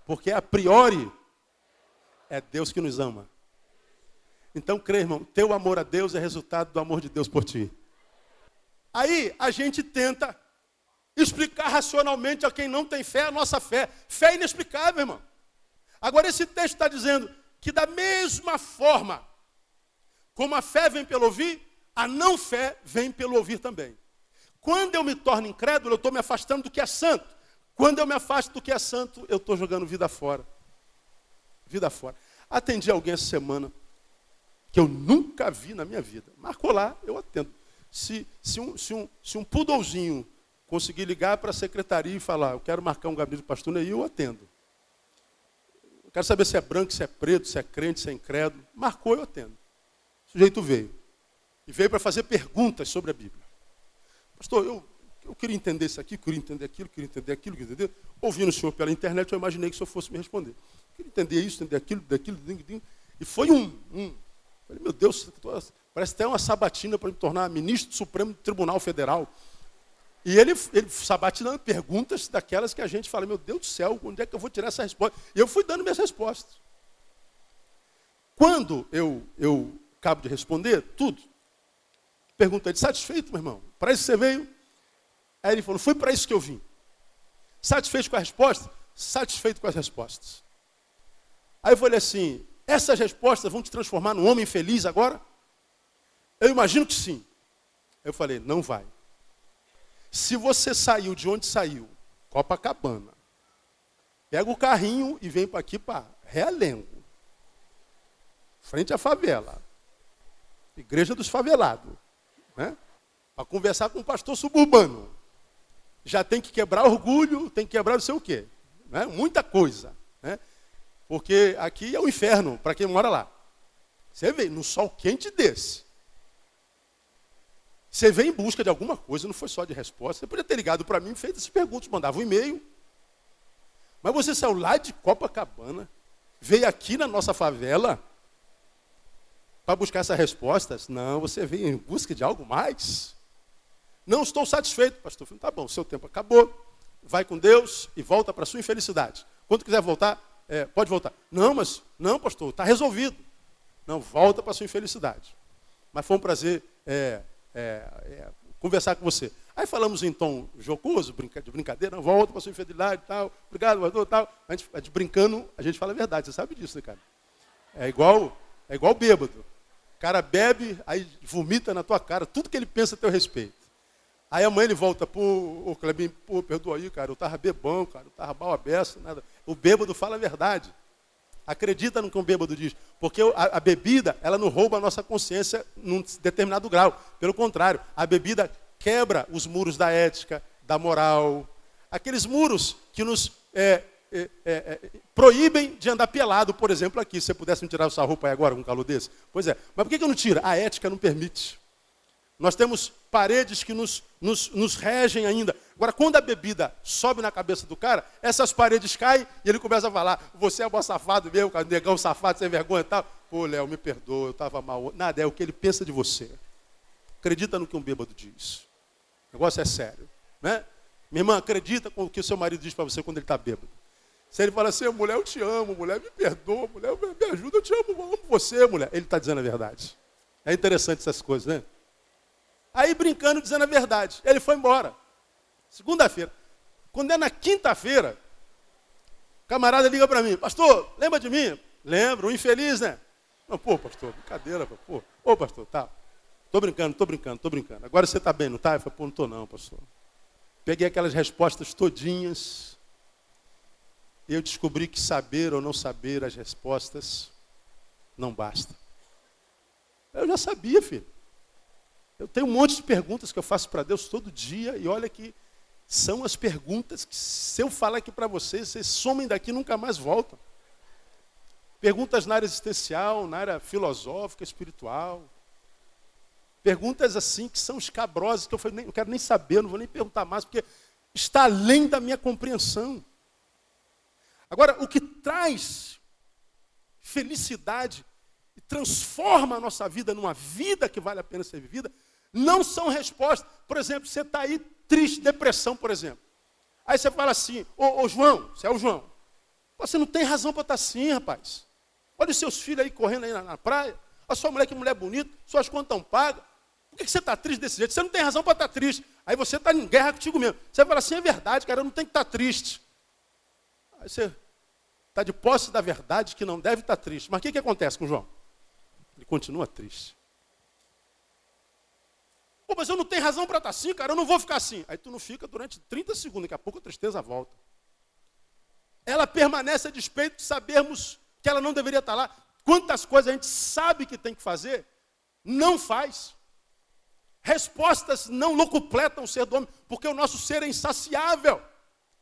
Speaker 1: Porque a priori é Deus que nos ama. Então, crê, irmão, teu amor a Deus é resultado do amor de Deus por ti. Aí a gente tenta explicar racionalmente a quem não tem fé a nossa fé. Fé é inexplicável, irmão. Agora, esse texto está dizendo que, da mesma forma como a fé vem pelo ouvir, a não fé vem pelo ouvir também. Quando eu me torno incrédulo, eu estou me afastando do que é santo. Quando eu me afasto do que é santo, eu estou jogando vida fora vida fora. Atendi alguém essa semana que eu nunca vi na minha vida. Marcou lá, eu atendo. Se, se, um, se, um, se um pudolzinho conseguir ligar para a secretaria e falar, eu quero marcar um gabinete do pastor Neil, eu atendo. Eu quero saber se é branco, se é preto, se é crente, se é incrédulo. Marcou, eu atendo. O sujeito veio. E veio para fazer perguntas sobre a Bíblia. Pastor, eu, eu queria entender isso aqui, queria entender aquilo, queria entender aquilo, queria entender. Ouvindo o senhor pela internet, eu imaginei que o senhor fosse me responder. Queria entender isso, entender aquilo, daquilo, daquilo. E foi um. um. Falei, meu Deus, parece até uma sabatina para me tornar ministro do Supremo Tribunal Federal. E ele, ele sabatinando perguntas daquelas que a gente fala, meu Deus do céu, onde é que eu vou tirar essa resposta? E eu fui dando minhas respostas. Quando eu, eu acabo de responder, tudo, perguntei, satisfeito, meu irmão? Para isso você veio? Aí ele falou, foi para isso que eu vim. Satisfeito com a resposta? Satisfeito com as respostas. Aí eu falei assim, essas respostas vão te transformar num homem feliz agora? Eu imagino que sim. Eu falei, não vai. Se você saiu de onde saiu, Copacabana, pega o carrinho e vem para aqui para Realengo, frente à favela, igreja dos favelados, né? para conversar com um pastor suburbano. Já tem que quebrar orgulho, tem que quebrar não sei o quê. Né? Muita coisa. Né? Porque aqui é o inferno para quem mora lá. Você vê, no sol quente desse, você veio em busca de alguma coisa, não foi só de resposta. Você podia ter ligado para mim, feito essas perguntas, mandava um e-mail. Mas você saiu lá de Copacabana, veio aqui na nossa favela para buscar essas respostas. Não, você veio em busca de algo mais. Não estou satisfeito, pastor. Tá bom, seu tempo acabou. Vai com Deus e volta para sua infelicidade. Quando quiser voltar, é, pode voltar. Não, mas, não, pastor, está resolvido. Não, volta para sua infelicidade. Mas foi um prazer é, é, é, conversar com você. Aí falamos em tom jocoso, de brincadeira, volta para sua infidelidade e tal, obrigado, pastor, tal. A gente, a gente, brincando, a gente fala a verdade, você sabe disso, né, cara? É igual, é igual bêbado. O cara bebe, aí vomita na tua cara tudo que ele pensa a teu respeito. Aí amanhã ele volta, pô, ô Clebinho, pô, perdoa aí, cara, eu tava bebão, cara, eu tava mal aberto, nada. O bêbado fala a verdade. Acredita no que um bêbado diz. Porque a, a, bebida, ela não rouba a nossa consciência num determinado grau. Pelo contrário, a bebida quebra os muros da ética, da moral. Aqueles muros que nos é, é, é, é proíbem de andar pelado, por exemplo, aqui. Se você pudesse me tirar essa roupa aí agora com um calor desse. Pois é. Mas por que, que eu não tira? A ética não permite. Nós temos paredes que nos, nos, nos, regem ainda. Agora, quando a bebida sobe na cabeça do cara, essas paredes caem e ele começa a falar: Você é bom safado mesmo, negão safado, sem vergonha e tal. Pô, Léo, me perdoa, eu estava mal. Nada, é o que ele pensa de você. Acredita no que um bêbado diz. O negócio é sério. Né? Minha irmã, acredita com o que o seu marido diz para você quando ele está bêbado. Se ele fala assim, mulher, eu te amo, mulher, me perdoa, mulher, me ajuda, eu te amo, eu amo você, mulher. Ele está dizendo a verdade. É interessante essas coisas, né? Aí brincando, dizendo a verdade. Ele foi embora. Segunda-feira. Quando é na quinta-feira, o camarada liga para mim, pastor, lembra de mim? Lembro, o infeliz, né? Não, pô, pastor, brincadeira, pô. Ô, pastor, tá. Tô brincando, tô brincando, tô brincando. Agora você tá bem, não tá? Eu falei, pô, não tô não, pastor. Peguei aquelas respostas todinhas. Eu descobri que saber ou não saber as respostas não basta. Eu já sabia, filho. Eu tenho um monte de perguntas que eu faço para Deus todo dia, e olha que são as perguntas que, se eu falar aqui para vocês, vocês somem daqui e nunca mais voltam. Perguntas na área existencial, na área filosófica, espiritual. Perguntas assim que são escabrosas, que eu não quero nem saber, não vou nem perguntar mais, porque está além da minha compreensão. Agora, o que traz felicidade e transforma a nossa vida numa vida que vale a pena ser vivida, não são respostas. Por exemplo, você está aí triste, depressão, por exemplo. Aí você fala assim, ô, ô João, você é o João. Você não tem razão para estar tá assim, rapaz. Olha os seus filhos aí correndo aí na, na praia. A sua mulher, que mulher bonita, suas contas estão pagas. Por que, que você está triste desse jeito? Você não tem razão para estar tá triste. Aí você está em guerra contigo mesmo. Você fala assim, é verdade, cara, eu não tenho que estar tá triste. Aí você está de posse da verdade que não deve estar triste. Mas o que, que acontece com João? Ele continua triste. Pô, mas eu não tenho razão para estar assim, cara, eu não vou ficar assim. Aí tu não fica durante 30 segundos, daqui a pouco a tristeza volta. Ela permanece a despeito de sabermos que ela não deveria estar lá. Quantas coisas a gente sabe que tem que fazer, não faz. Respostas não locupletam o ser do homem, porque o nosso ser é insaciável.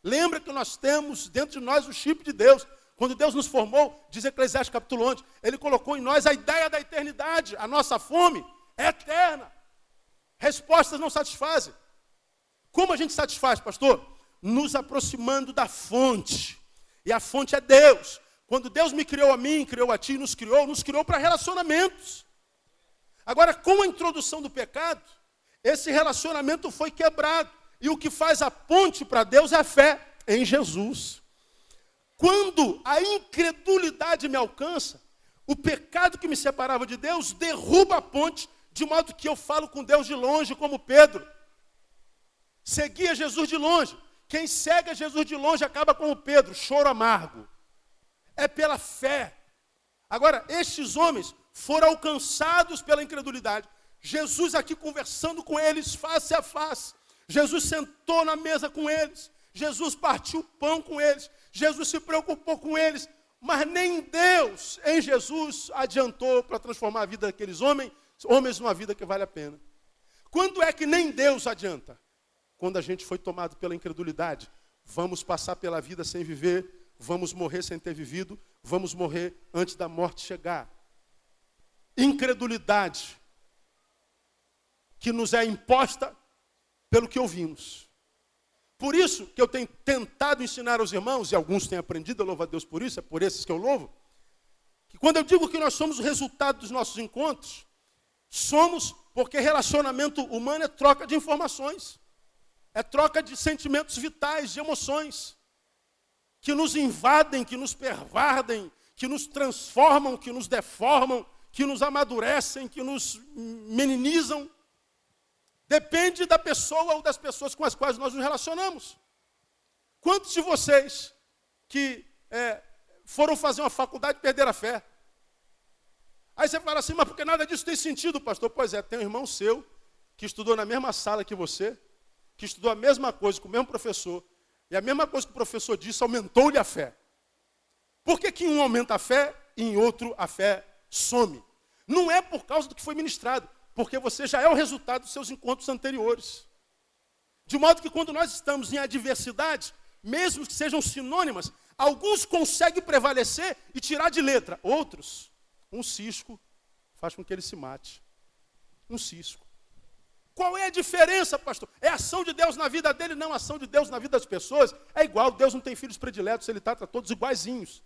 Speaker 1: Lembra que nós temos dentro de nós o chip de Deus. Quando Deus nos formou, diz Eclesiastes capítulo 11, Ele colocou em nós a ideia da eternidade. A nossa fome é eterna. Respostas não satisfazem. Como a gente satisfaz, pastor? Nos aproximando da fonte. E a fonte é Deus. Quando Deus me criou a mim, criou a ti, nos criou, nos criou para relacionamentos. Agora, com a introdução do pecado, esse relacionamento foi quebrado. E o que faz a ponte para Deus é a fé em Jesus. Quando a incredulidade me alcança, o pecado que me separava de Deus derruba a ponte, de modo que eu falo com Deus de longe, como Pedro. Seguia Jesus de longe. Quem segue Jesus de longe acaba como Pedro, choro amargo. É pela fé. Agora, estes homens foram alcançados pela incredulidade. Jesus aqui conversando com eles face a face. Jesus sentou na mesa com eles. Jesus partiu o pão com eles. Jesus se preocupou com eles. Mas nem Deus em Jesus adiantou para transformar a vida daqueles homens, homens numa vida que vale a pena. Quando é que nem Deus adianta? Quando a gente foi tomado pela incredulidade. Vamos passar pela vida sem viver, vamos morrer sem ter vivido, vamos morrer antes da morte chegar. Incredulidade que nos é imposta pelo que ouvimos. Por isso que eu tenho tentado ensinar aos irmãos, e alguns têm aprendido, eu louvo a Deus por isso, é por esses que eu louvo, que quando eu digo que nós somos o resultado dos nossos encontros, somos porque relacionamento humano é troca de informações, é troca de sentimentos vitais, de emoções, que nos invadem, que nos pervadem, que nos transformam, que nos deformam, que nos amadurecem, que nos meninizam. Depende da pessoa ou das pessoas com as quais nós nos relacionamos. Quantos de vocês que é, foram fazer uma faculdade perderam a fé? Aí você fala assim, mas porque nada disso tem sentido, pastor? Pois é, tem um irmão seu que estudou na mesma sala que você, que estudou a mesma coisa com o mesmo professor, e a mesma coisa que o professor disse aumentou-lhe a fé. Por que, que um aumenta a fé e em outro a fé some? Não é por causa do que foi ministrado, porque você já é o resultado dos seus encontros anteriores. De modo que quando nós estamos em adversidade, mesmo que sejam sinônimas, alguns conseguem prevalecer e tirar de letra, outros, um cisco faz com que ele se mate. Um cisco. Qual é a diferença, pastor? É ação de Deus na vida dele, não ação de Deus na vida das pessoas. É igual, Deus não tem filhos prediletos, ele trata todos iguaizinhos.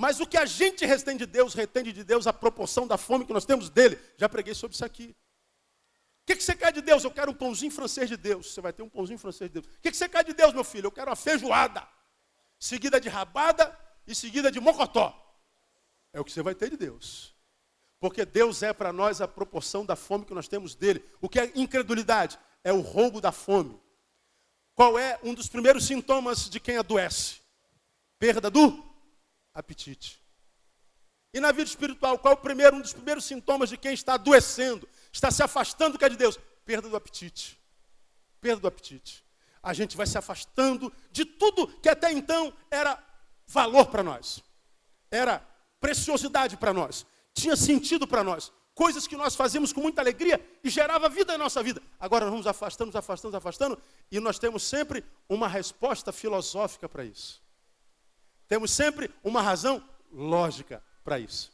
Speaker 1: Mas o que a gente retém de Deus, retém de Deus a proporção da fome que nós temos dele. Já preguei sobre isso aqui. O que, que você quer de Deus? Eu quero um pãozinho francês de Deus. Você vai ter um pãozinho francês de Deus. O que, que você quer de Deus, meu filho? Eu quero uma feijoada. Seguida de rabada e seguida de mocotó. É o que você vai ter de Deus. Porque Deus é para nós a proporção da fome que nós temos dele. O que é incredulidade? É o roubo da fome. Qual é um dos primeiros sintomas de quem adoece? Perda do apetite. E na vida espiritual, qual é o primeiro, um dos primeiros sintomas de quem está adoecendo, está se afastando do que é de Deus? Perda do apetite. Perda do apetite. A gente vai se afastando de tudo que até então era valor para nós, era preciosidade para nós, tinha sentido para nós, coisas que nós fazíamos com muita alegria e gerava vida na nossa vida. Agora nós vamos afastando, afastando, afastando, e nós temos sempre uma resposta filosófica para isso. Temos sempre uma razão lógica para isso.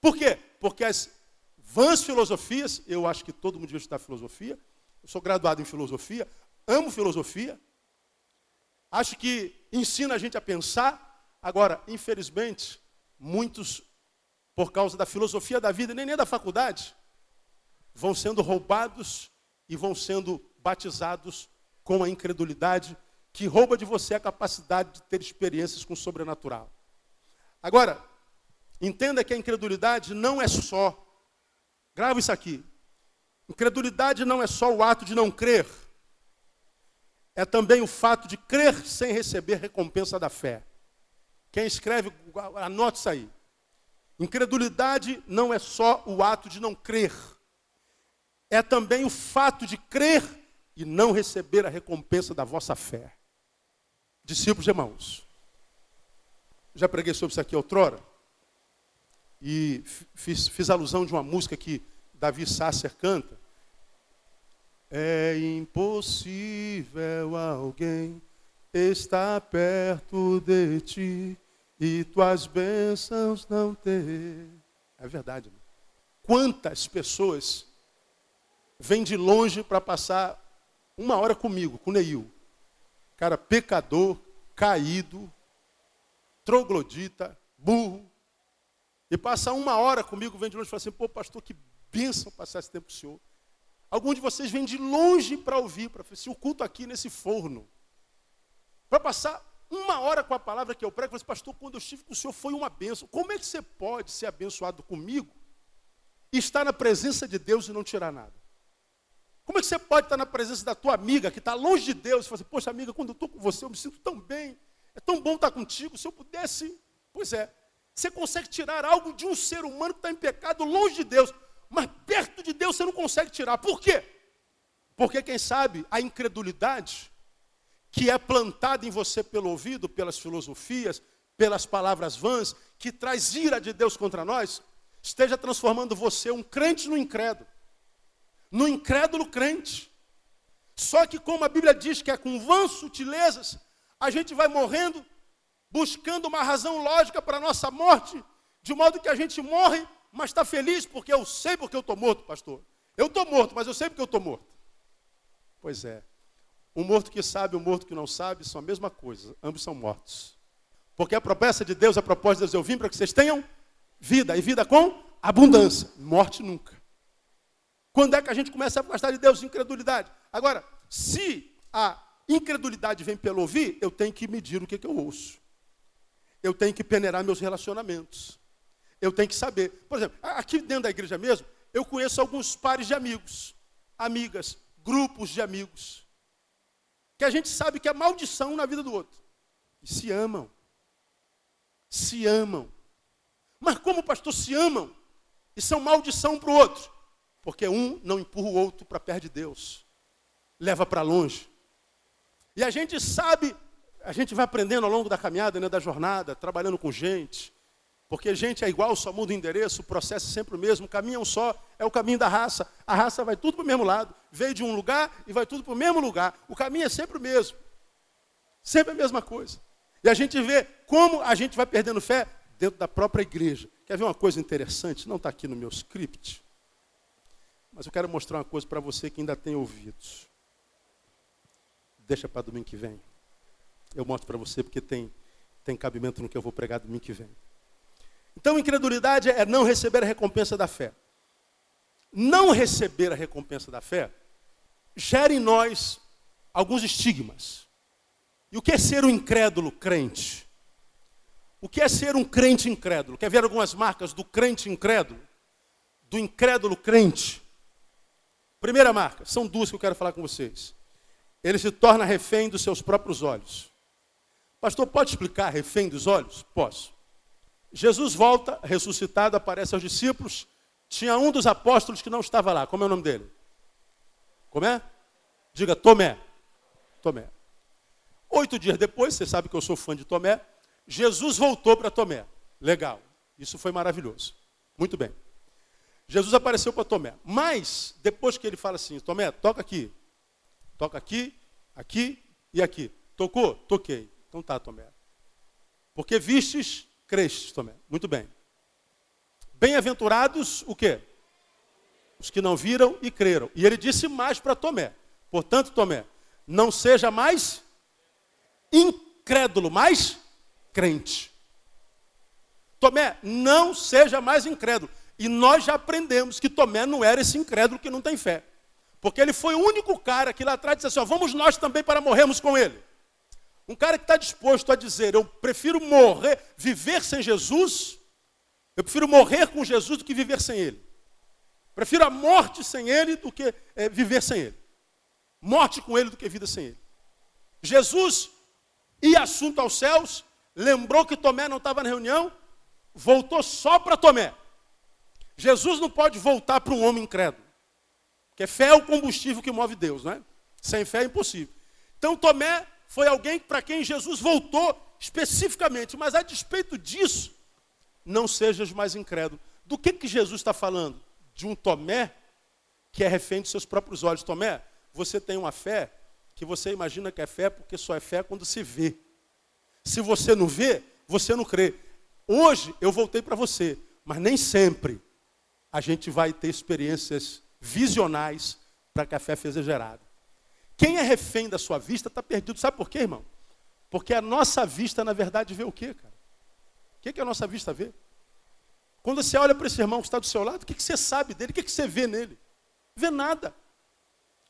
Speaker 1: Por quê? Porque as vãs filosofias, eu acho que todo mundo devia estudar filosofia, eu sou graduado em filosofia, amo filosofia, acho que ensina a gente a pensar. Agora, infelizmente, muitos, por causa da filosofia da vida, nem nem da faculdade, vão sendo roubados e vão sendo batizados com a incredulidade que rouba de você a capacidade de ter experiências com o sobrenatural. Agora, entenda que a incredulidade não é só, grava isso aqui, incredulidade não é só o ato de não crer, é também o fato de crer sem receber recompensa da fé. Quem escreve, anote isso aí. Incredulidade não é só o ato de não crer, é também o fato de crer e não receber a recompensa da vossa fé discípulos de Emmaus. Já preguei sobre isso aqui outrora. E fiz, fiz alusão de uma música que Davi Sasser canta. É impossível alguém estar perto de ti e tuas bênçãos não ter. É verdade. Né? Quantas pessoas vêm de longe para passar uma hora comigo, com Neil. Cara, pecador, caído, troglodita, burro. E passa uma hora comigo, vem de longe e fala assim, pô, pastor, que bênção passar esse tempo com o senhor. Alguns de vocês vêm de longe para ouvir, para assim, o culto aqui nesse forno. Para passar uma hora com a palavra que eu prego, você, pastor, quando eu estive com o senhor foi uma bênção. Como é que você pode ser abençoado comigo e estar na presença de Deus e não tirar nada? Como é que você pode estar na presença da tua amiga que está longe de Deus e falar assim, poxa amiga, quando eu estou com você eu me sinto tão bem, é tão bom estar contigo, se eu pudesse, pois é. Você consegue tirar algo de um ser humano que está em pecado longe de Deus. Mas perto de Deus você não consegue tirar. Por quê? Porque quem sabe a incredulidade que é plantada em você pelo ouvido, pelas filosofias, pelas palavras vãs, que traz ira de Deus contra nós, esteja transformando você um crente no incrédulo. No incrédulo crente. Só que como a Bíblia diz que é com vãs sutilezas, a gente vai morrendo buscando uma razão lógica para a nossa morte, de modo que a gente morre mas está feliz porque eu sei porque eu estou morto, pastor. Eu estou morto, mas eu sei porque eu estou morto. Pois é. O morto que sabe o morto que não sabe são a mesma coisa. Ambos são mortos. Porque a promessa de Deus, a proposta de Deus, eu vim para que vocês tenham vida. E vida com abundância. Morte nunca. Quando é que a gente começa a afastar de Deus? Incredulidade. Agora, se a incredulidade vem pelo ouvir, eu tenho que medir o que, que eu ouço. Eu tenho que peneirar meus relacionamentos eu tenho que saber. Por exemplo, aqui dentro da igreja mesmo, eu conheço alguns pares de amigos, amigas, grupos de amigos, que a gente sabe que é maldição na vida do outro. E se amam. Se amam. Mas como, pastor, se amam e são maldição para o outro? Porque um não empurra o outro para perto de Deus, leva para longe. E a gente sabe, a gente vai aprendendo ao longo da caminhada, né, da jornada, trabalhando com gente, porque gente é igual, só muda o endereço, o processo é sempre o mesmo, o caminho é um só, é o caminho da raça. A raça vai tudo para o mesmo lado, veio de um lugar e vai tudo para o mesmo lugar. O caminho é sempre o mesmo. Sempre a mesma coisa. E a gente vê como a gente vai perdendo fé dentro da própria igreja. Quer ver uma coisa interessante? Não está aqui no meu script. Mas eu quero mostrar uma coisa para você que ainda tem ouvidos. Deixa para domingo que vem. Eu mostro para você porque tem, tem cabimento no que eu vou pregar domingo que vem. Então, incredulidade é não receber a recompensa da fé. Não receber a recompensa da fé gera em nós alguns estigmas. E o que é ser um incrédulo crente? O que é ser um crente incrédulo? Quer ver algumas marcas do crente incrédulo? Do incrédulo crente? Primeira marca, são duas que eu quero falar com vocês. Ele se torna refém dos seus próprios olhos. Pastor, pode explicar refém dos olhos? Posso. Jesus volta, ressuscitado, aparece aos discípulos. Tinha um dos apóstolos que não estava lá. Como é o nome dele? Como é? Diga Tomé. Tomé. Oito dias depois, você sabe que eu sou fã de Tomé, Jesus voltou para Tomé. Legal. Isso foi maravilhoso. Muito bem. Jesus apareceu para Tomé. Mas, depois que ele fala assim, Tomé, toca aqui. Toca aqui, aqui e aqui. Tocou? Toquei. Então tá, Tomé. Porque vistes Crestes também. Muito bem. Bem-aventurados o quê? Os que não viram e creram. E ele disse mais para Tomé. Portanto, Tomé, não seja mais incrédulo, mais crente. Tomé, não seja mais incrédulo. E nós já aprendemos que Tomé não era esse incrédulo que não tem fé. Porque ele foi o único cara que lá atrás disse assim: ó, vamos nós também para morrermos com ele. Um cara que está disposto a dizer, eu prefiro morrer, viver sem Jesus, eu prefiro morrer com Jesus do que viver sem Ele. Prefiro a morte sem Ele do que é, viver sem Ele. Morte com Ele do que vida sem Ele. Jesus ia assunto aos céus, lembrou que Tomé não estava na reunião, voltou só para Tomé. Jesus não pode voltar para um homem incrédulo. Porque fé é o combustível que move Deus, não é? Sem fé é impossível. Então Tomé foi alguém para quem Jesus voltou especificamente, mas a despeito disso, não sejas mais incrédulo. Do que, que Jesus está falando? De um Tomé que é refém de seus próprios olhos. Tomé, você tem uma fé que você imagina que é fé porque só é fé quando se vê. Se você não vê, você não crê. Hoje eu voltei para você, mas nem sempre a gente vai ter experiências visionais para que a fé seja gerada. Quem é refém da sua vista está perdido. Sabe por quê, irmão? Porque a nossa vista, na verdade, vê o quê, cara? O que, que a nossa vista vê? Quando você olha para esse irmão que está do seu lado, o que, que você sabe dele? O que, que você vê nele? Vê nada.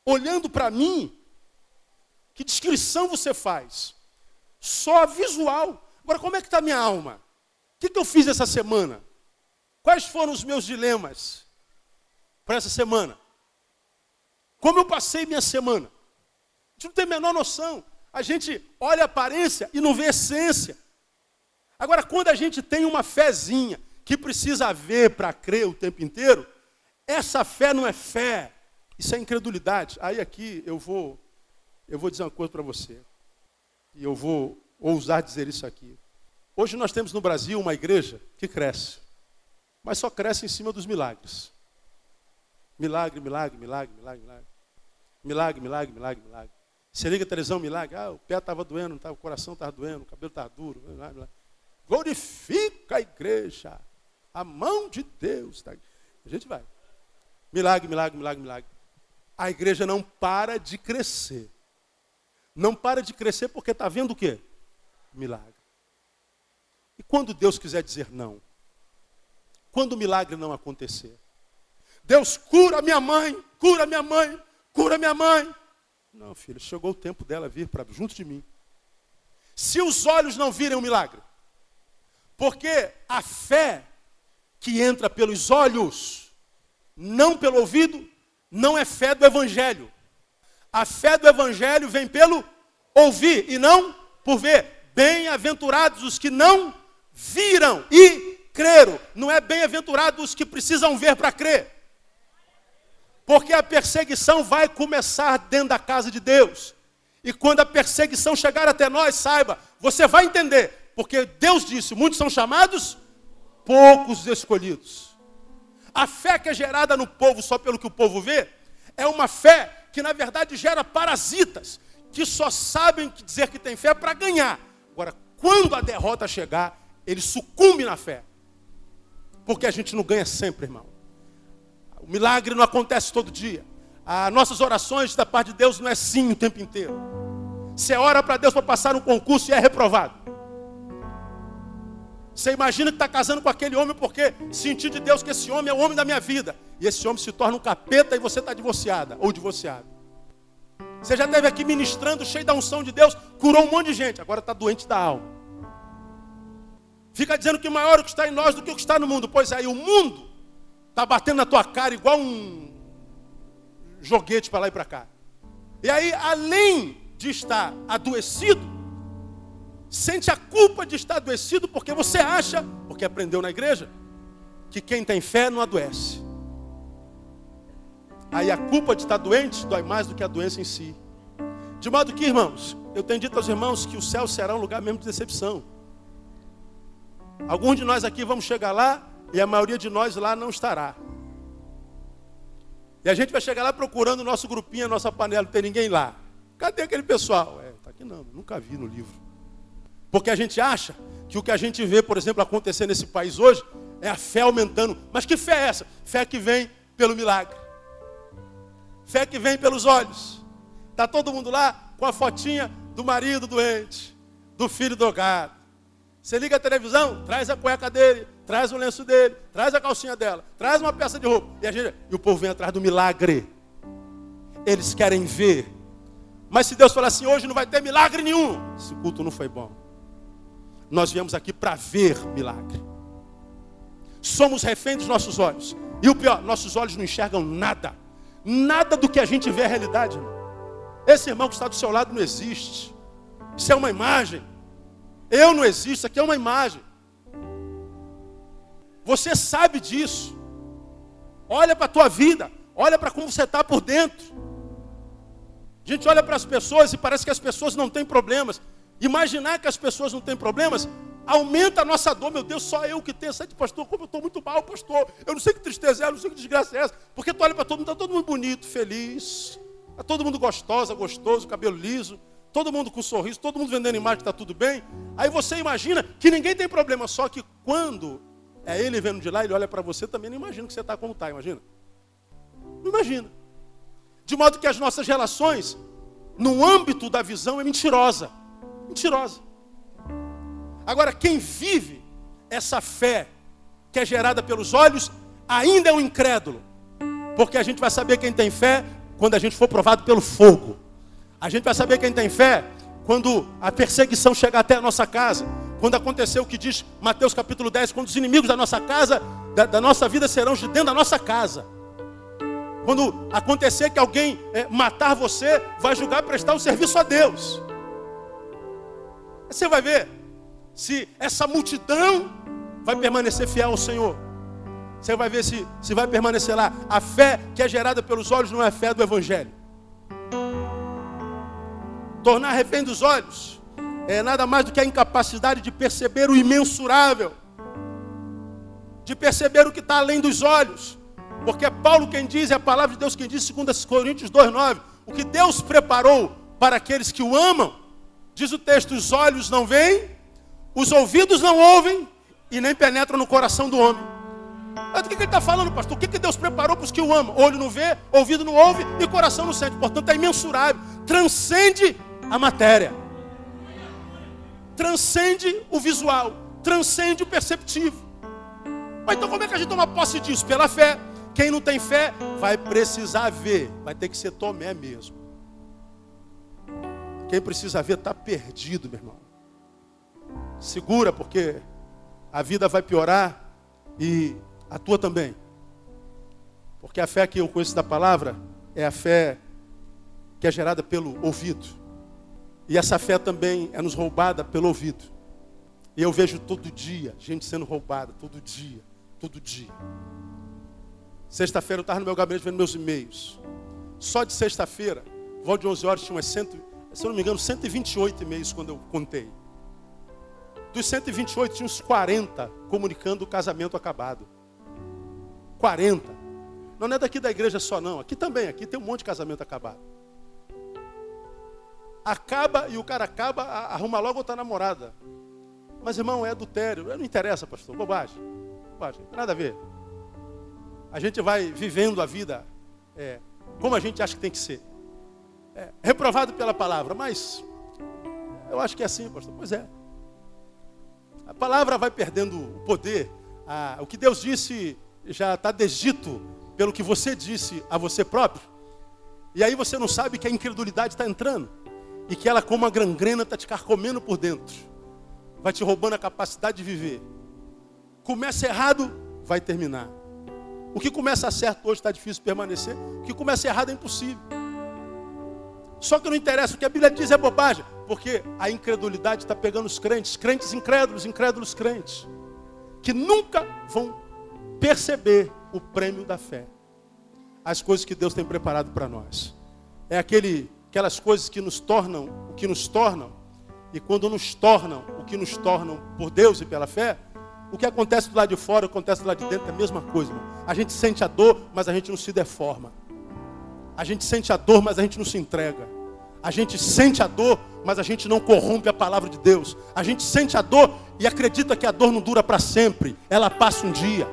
Speaker 1: Olhando para mim, que descrição você faz? Só visual. Agora, como é que está minha alma? O que, que eu fiz essa semana? Quais foram os meus dilemas para essa semana? Como eu passei minha semana? A gente não tem a menor noção. A gente olha a aparência e não vê a essência. Agora, quando a gente tem uma fezinha que precisa ver para crer o tempo inteiro, essa fé não é fé, isso é incredulidade. Aí aqui eu vou eu vou dizer uma coisa para você. E eu vou ousar dizer isso aqui. Hoje nós temos no Brasil uma igreja que cresce, mas só cresce em cima dos milagres. Milagre, milagre, milagre, milagre, milagre. Milagre, milagre, milagre, milagre. Você liga televisão, milagre. Ah, o pé estava doendo, o coração estava doendo, o cabelo estava duro. Milagre, milagre. Glorifica a igreja. A mão de Deus. Está... A gente vai. Milagre, milagre, milagre, milagre. A igreja não para de crescer. Não para de crescer porque está vendo o quê? Milagre. E quando Deus quiser dizer não? Quando o milagre não acontecer? Deus cura minha mãe, cura minha mãe, cura minha mãe. Não, filho, chegou o tempo dela vir para junto de mim. Se os olhos não virem o milagre, porque a fé que entra pelos olhos, não pelo ouvido, não é fé do evangelho. A fé do evangelho vem pelo ouvir e não por ver. Bem-aventurados os que não viram e Não é bem-aventurados os que precisam ver para crer. Porque a perseguição vai começar dentro da casa de Deus. E quando a perseguição chegar até nós, saiba, você vai entender. Porque Deus disse: muitos são chamados, poucos escolhidos. A fé que é gerada no povo só pelo que o povo vê, é uma fé que na verdade gera parasitas, que só sabem dizer que tem fé para ganhar. Agora, quando a derrota chegar, ele sucumbe na fé. Porque a gente não ganha sempre, irmão. O milagre não acontece todo dia. As nossas orações da parte de Deus não é sim o tempo inteiro. Você ora para Deus para passar um concurso e é reprovado. Você imagina que está casando com aquele homem porque sentiu de Deus que esse homem é o homem da minha vida. E esse homem se torna um capeta e você está divorciada ou divorciado. Você já esteve aqui ministrando, cheio da unção de Deus, curou um monte de gente, agora está doente da alma. Fica dizendo que maior o que está em nós do que o que está no mundo. Pois aí, o mundo Está batendo na tua cara igual um joguete para lá e para cá. E aí, além de estar adoecido, sente a culpa de estar adoecido porque você acha, porque aprendeu na igreja, que quem tem fé não adoece. Aí a culpa de estar doente dói mais do que a doença em si. De modo que, irmãos, eu tenho dito aos irmãos que o céu será um lugar mesmo de decepção. Alguns de nós aqui vamos chegar lá e a maioria de nós lá não estará. E a gente vai chegar lá procurando o nosso grupinho, a nossa panela, não tem ninguém lá. Cadê aquele pessoal? É, tá aqui não, nunca vi no livro. Porque a gente acha que o que a gente vê, por exemplo, acontecer nesse país hoje é a fé aumentando. Mas que fé é essa? Fé que vem pelo milagre. Fé que vem pelos olhos. Está todo mundo lá com a fotinha do marido doente, do filho drogado. Você liga a televisão, traz a cueca dele, traz o lenço dele, traz a calcinha dela, traz uma peça de roupa. E, gente, e o povo vem atrás do milagre. Eles querem ver. Mas se Deus falar assim, hoje não vai ter milagre nenhum, esse culto não foi bom. Nós viemos aqui para ver milagre. Somos reféns dos nossos olhos. E o pior, nossos olhos não enxergam nada. Nada do que a gente vê é realidade. Irmão. Esse irmão que está do seu lado não existe. Isso é uma imagem. Eu não existo, aqui é uma imagem. Você sabe disso. Olha para a tua vida, olha para como você está por dentro. A gente olha para as pessoas e parece que as pessoas não têm problemas. Imaginar que as pessoas não têm problemas aumenta a nossa dor. Meu Deus, só eu que tenho. Sai pastor, como eu estou muito mal, pastor. Eu não sei que tristeza é, eu não sei que desgraça é essa. Porque tu olha para todo mundo, está todo mundo bonito, feliz. Está todo mundo gostosa, gostoso, cabelo liso. Todo mundo com sorriso, todo mundo vendendo imagem que está tudo bem. Aí você imagina que ninguém tem problema. Só que quando é ele vendo de lá, ele olha para você também, não imagina que você está como está, imagina? Não imagina. De modo que as nossas relações no âmbito da visão, é mentirosa. Mentirosa. Agora, quem vive essa fé que é gerada pelos olhos, ainda é um incrédulo. Porque a gente vai saber quem tem fé quando a gente for provado pelo fogo. A gente vai saber quem tem fé quando a perseguição chegar até a nossa casa. Quando acontecer o que diz Mateus capítulo 10, quando os inimigos da nossa casa, da, da nossa vida serão de dentro da nossa casa. Quando acontecer que alguém é, matar você, vai julgar prestar o um serviço a Deus. Você vai ver se essa multidão vai permanecer fiel ao Senhor. Você vai ver se, se vai permanecer lá. A fé que é gerada pelos olhos não é a fé do Evangelho. Tornar refém dos olhos é nada mais do que a incapacidade de perceber o imensurável, de perceber o que está além dos olhos. Porque é Paulo quem diz, é a palavra de Deus quem diz, segundo Coríntios 2,9, o que Deus preparou para aqueles que o amam, diz o texto, os olhos não veem, os ouvidos não ouvem e nem penetram no coração do homem. Mas do que ele está falando, pastor? O que Deus preparou para os que o amam? Olho não vê, ouvido não ouve e coração não sente. Portanto, é imensurável. Transcende a matéria. Transcende o visual. Transcende o perceptivo. Mas então como é que a gente toma posse disso? Pela fé. Quem não tem fé vai precisar ver. Vai ter que ser Tomé mesmo. Quem precisa ver está perdido, meu irmão. Segura, porque a vida vai piorar e a tua também. Porque a fé que eu conheço da palavra é a fé que é gerada pelo ouvido. E essa fé também é nos roubada pelo ouvido. E eu vejo todo dia gente sendo roubada, todo dia, todo dia. Sexta-feira eu estava no meu gabinete vendo meus e-mails. Só de sexta-feira, volta de 11 horas, tinha umas cento, se eu não me engano, 128 e-mails quando eu contei. Dos 128, tinha uns 40 comunicando o casamento acabado. 40. Não é daqui da igreja só, não. Aqui também, aqui tem um monte de casamento acabado. Acaba e o cara acaba, arruma logo outra namorada. Mas, irmão, é adultério. Não interessa, pastor. Bobagem. Bobagem. Nada a ver. A gente vai vivendo a vida é, como a gente acha que tem que ser. É, reprovado pela palavra, mas eu acho que é assim, pastor. Pois é. A palavra vai perdendo o poder. Ah, o que Deus disse já está desdito pelo que você disse a você próprio. E aí você não sabe que a incredulidade está entrando. E que ela, como uma gangrena, está te carcomendo por dentro. Vai te roubando a capacidade de viver. Começa errado, vai terminar. O que começa certo hoje está difícil permanecer. O que começa errado é impossível. Só que não interessa, o que a Bíblia diz é bobagem. Porque a incredulidade está pegando os crentes, crentes incrédulos, incrédulos crentes, que nunca vão perceber o prêmio da fé. As coisas que Deus tem preparado para nós. É aquele, aquelas coisas que nos tornam o que nos tornam, e quando nos tornam o que nos tornam por Deus e pela fé, o que acontece do lado de fora, acontece do lado de dentro, é a mesma coisa. Irmão. A gente sente a dor, mas a gente não se deforma. A gente sente a dor, mas a gente não se entrega. A gente sente a dor, mas a gente não corrompe a palavra de Deus. A gente sente a dor e acredita que a dor não dura para sempre. Ela passa um dia.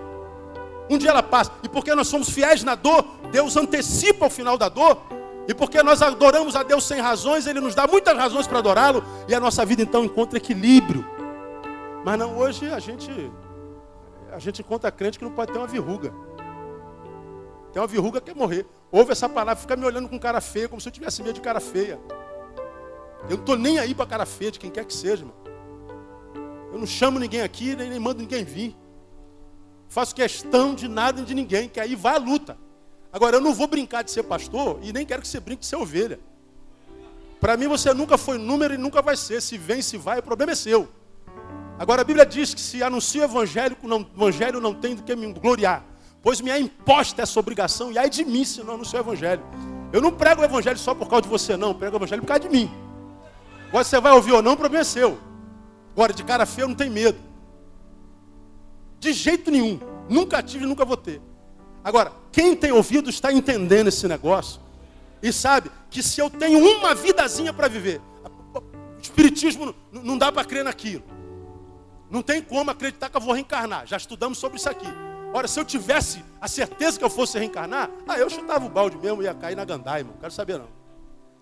Speaker 1: Um dia ela passa. E porque nós somos fiéis na dor, Deus antecipa o final da dor. E porque nós adoramos a Deus sem razões, Ele nos dá muitas razões para adorá-lo. E a nossa vida então encontra equilíbrio. Mas não, hoje a gente, a gente encontra crente que não pode ter uma verruga. Tem uma verruga que quer morrer. Ouve essa palavra, fica me olhando com cara feia, como se eu tivesse medo de cara feia. Eu não estou nem aí para cara feia de quem quer que seja, irmão. Eu não chamo ninguém aqui, nem, nem mando ninguém vir. Faço questão de nada e de ninguém, que aí vai a luta. Agora, eu não vou brincar de ser pastor e nem quero que você brinque de ser ovelha. Para mim, você nunca foi número e nunca vai ser. Se vem, se vai, o problema é seu. Agora, a Bíblia diz que se anuncia o evangelho, não, o evangelho não tem do que me gloriar pois me é imposta essa obrigação, e ai de mim se não no seu evangelho. Eu não prego o evangelho só por causa de você, não, eu prego o evangelho por causa de mim. Agora você vai ouvir ou não, o problema é seu. Agora, de cara feia, eu não tenho medo. De jeito nenhum. Nunca tive nunca vou ter. Agora, quem tem ouvido está entendendo esse negócio e sabe que se eu tenho uma vidazinha para viver, o espiritismo não dá para crer naquilo. Não tem como acreditar que eu vou reencarnar. Já estudamos sobre isso aqui. Ora, se eu tivesse a certeza que eu fosse reencarnar, ah, eu chutava o balde mesmo e ia cair na gandaia, irmão. Não quero saber não.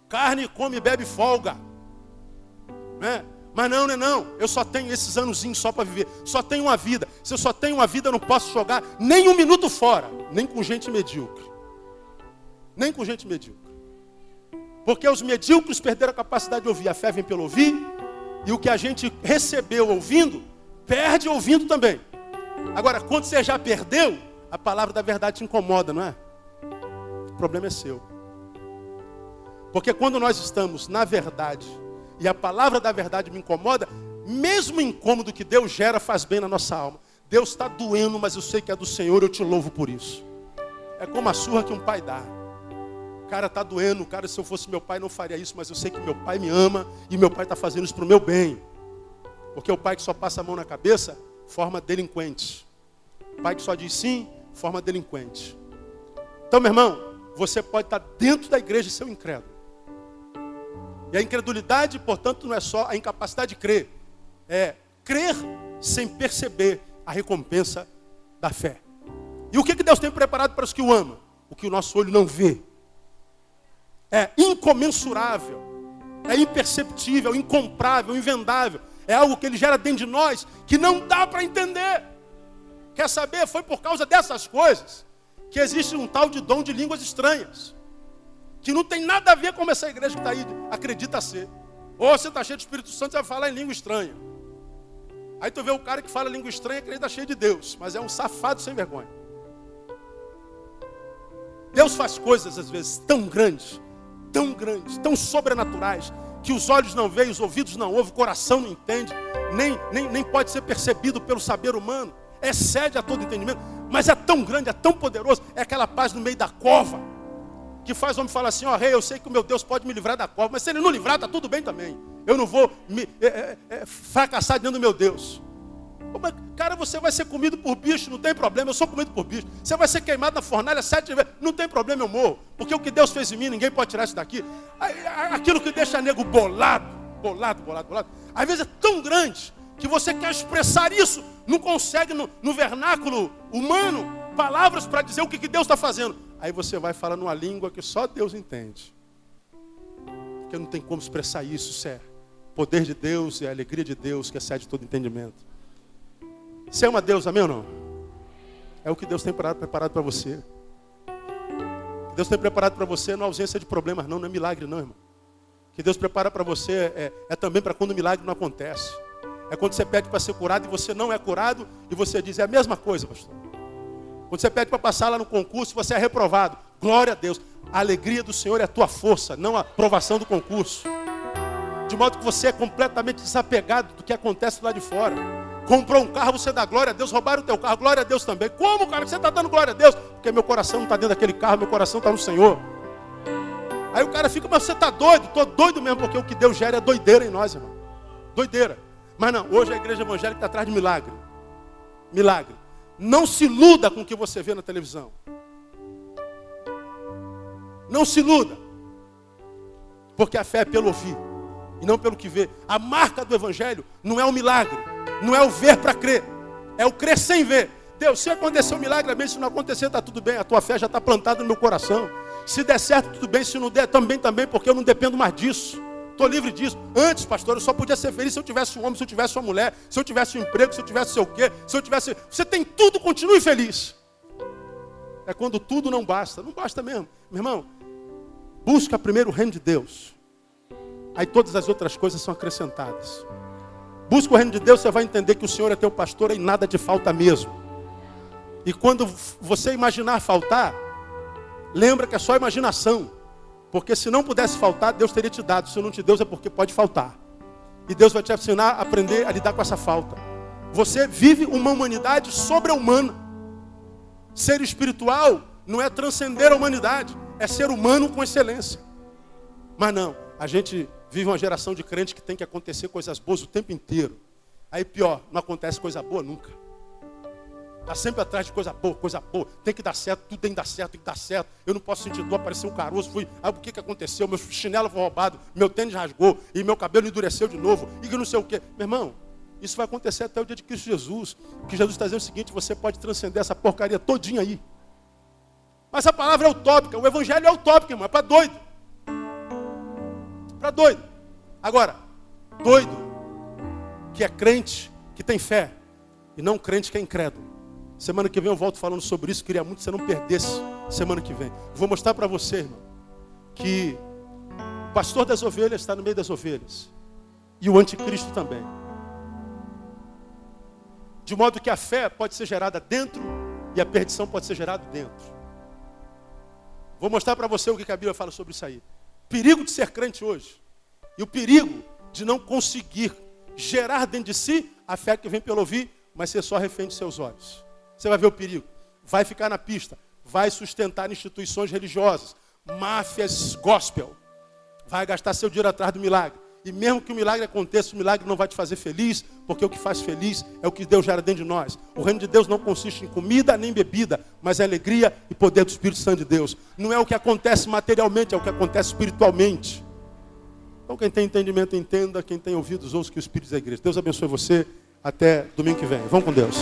Speaker 1: Carne come e bebe folga. Né? Mas não, não é não. Eu só tenho esses anozinhos só para viver. Só tenho uma vida. Se eu só tenho uma vida, eu não posso jogar nem um minuto fora. Nem com gente medíocre. Nem com gente medíocre. Porque os medíocres perderam a capacidade de ouvir. A fé vem pelo ouvir. E o que a gente recebeu ouvindo, perde ouvindo também. Agora, quando você já perdeu, a palavra da verdade te incomoda, não é? O problema é seu. Porque quando nós estamos na verdade, e a palavra da verdade me incomoda, mesmo o incômodo que Deus gera faz bem na nossa alma. Deus está doendo, mas eu sei que é do Senhor, eu te louvo por isso. É como a surra que um pai dá. Cara, está doendo, cara, se eu fosse meu pai não faria isso, mas eu sei que meu pai me ama e meu pai está fazendo isso para o meu bem. Porque o pai que só passa a mão na cabeça forma delinquente. O pai que só diz sim, forma delinquente. Então, meu irmão, você pode estar dentro da igreja e ser um incrédulo. E a incredulidade, portanto, não é só a incapacidade de crer, é crer sem perceber a recompensa da fé. E o que Deus tem preparado para os que o amam? O que o nosso olho não vê. É incomensurável, é imperceptível, incomprável, invendável. É algo que ele gera dentro de nós que não dá para entender. Quer saber? Foi por causa dessas coisas que existe um tal de dom de línguas estranhas. Que não tem nada a ver com essa igreja que está aí, acredita ser. Ou você está cheio de Espírito Santo, você vai falar em língua estranha. Aí tu vê o cara que fala língua estranha ele está cheio de Deus, mas é um safado sem vergonha. Deus faz coisas às vezes tão grandes, tão grandes, tão sobrenaturais, que os olhos não veem, os ouvidos não ouvem, o coração não entende, nem, nem, nem pode ser percebido pelo saber humano, excede a todo entendimento, mas é tão grande, é tão poderoso, é aquela paz no meio da cova, que faz o homem falar assim, ó oh, rei, eu sei que o meu Deus pode me livrar da cova, mas se ele não livrar, está tudo bem também. Eu não vou me, é, é, é, fracassar diante do meu Deus. Cara, você vai ser comido por bicho, não tem problema, eu sou comido por bicho. Você vai ser queimado na fornalha sete vezes, não tem problema, eu morro. Porque o que Deus fez em mim, ninguém pode tirar isso daqui. Aquilo que deixa nego bolado, bolado, bolado, bolado. Às vezes é tão grande que você quer expressar isso, não consegue no, no vernáculo humano palavras para dizer o que, que Deus está fazendo. Aí você vai falar numa língua que só Deus entende. Porque não tem como expressar isso, sério. Poder de Deus e a alegria de Deus que excede todo entendimento. Você ama Deus, amém ou não? É o que Deus tem preparado para você. Que Deus tem preparado para você não é ausência de problemas, não, não é milagre, não, irmão. Que Deus prepara para você é, é também para quando o milagre não acontece. É quando você pede para ser curado e você não é curado e você diz, é a mesma coisa, pastor. Quando você pede para passar lá no concurso você é reprovado. Glória a Deus. A alegria do Senhor é a tua força, não a aprovação do concurso. De modo que você é completamente desapegado do que acontece lá de fora. Comprou um carro, você dá glória a Deus, roubaram o teu carro, glória a Deus também. Como, cara, você está dando glória a Deus? Porque meu coração não está dentro daquele carro, meu coração está no Senhor. Aí o cara fica, mas você está doido? Estou doido mesmo, porque o que Deus gera é doideira em nós, irmão. Doideira. Mas não, hoje a igreja evangélica está atrás de milagre. Milagre. Não se iluda com o que você vê na televisão. Não se iluda. Porque a fé é pelo ouvir e não pelo que vê. A marca do evangelho não é o milagre não é o ver para crer, é o crer sem ver. Deus, se acontecer um milagre, amém. Se não acontecer, está tudo bem. A tua fé já está plantada no meu coração. Se der certo, tudo bem. Se não der, também, também, porque eu não dependo mais disso. Estou livre disso. Antes, pastor, eu só podia ser feliz se eu tivesse um homem, se eu tivesse uma mulher, se eu tivesse um emprego, se eu tivesse sei o quê, se eu tivesse. Você tem tudo, continue feliz. É quando tudo não basta. Não basta mesmo. Meu irmão, busca primeiro o reino de Deus. Aí todas as outras coisas são acrescentadas. Busca o reino de Deus, você vai entender que o Senhor é teu pastor e nada te falta mesmo. E quando você imaginar faltar, lembra que é só imaginação. Porque se não pudesse faltar, Deus teria te dado. Se não te deu, é porque pode faltar. E Deus vai te ensinar a aprender a lidar com essa falta. Você vive uma humanidade sobre-humana. Ser espiritual não é transcender a humanidade, é ser humano com excelência. Mas não, a gente vive uma geração de crentes que tem que acontecer coisas boas o tempo inteiro. Aí pior, não acontece coisa boa nunca. Está sempre atrás de coisa boa, coisa boa. Tem que dar certo, tudo tem que dar certo, tem que dar certo. Eu não posso sentir dor, apareceu um caroço, fui. Ah, o que, que aconteceu? Meu chinelo foi roubado, meu tênis rasgou e meu cabelo endureceu de novo. E que não sei o quê. Meu irmão, isso vai acontecer até o dia de Cristo Jesus. Que Jesus está dizendo o seguinte: você pode transcender essa porcaria todinha aí. Mas a palavra é utópica, o evangelho é utópico, irmão, é para doido. para doido. Agora, doido que é crente, que tem fé, e não crente que é incrédulo. Semana que vem eu volto falando sobre isso, queria muito que você não perdesse semana que vem. Vou mostrar para você, irmão, que o pastor das ovelhas está no meio das ovelhas. E o anticristo também. De modo que a fé pode ser gerada dentro e a perdição pode ser gerada dentro. Vou mostrar para você o que a Bíblia fala sobre isso aí. Perigo de ser crente hoje. E o perigo de não conseguir gerar dentro de si a fé que vem pelo ouvir, mas ser só refém de seus olhos. Você vai ver o perigo. Vai ficar na pista. Vai sustentar instituições religiosas. Máfias gospel. Vai gastar seu dinheiro atrás do milagre. E mesmo que o milagre aconteça, o milagre não vai te fazer feliz, porque o que faz feliz é o que Deus gera dentro de nós. O reino de Deus não consiste em comida nem bebida, mas é alegria e poder do Espírito Santo de Deus. Não é o que acontece materialmente, é o que acontece espiritualmente. Então, quem tem entendimento, entenda. Quem tem ouvidos, ouça que o Espírito da igreja. Deus abençoe você. Até domingo que vem. Vamos com Deus.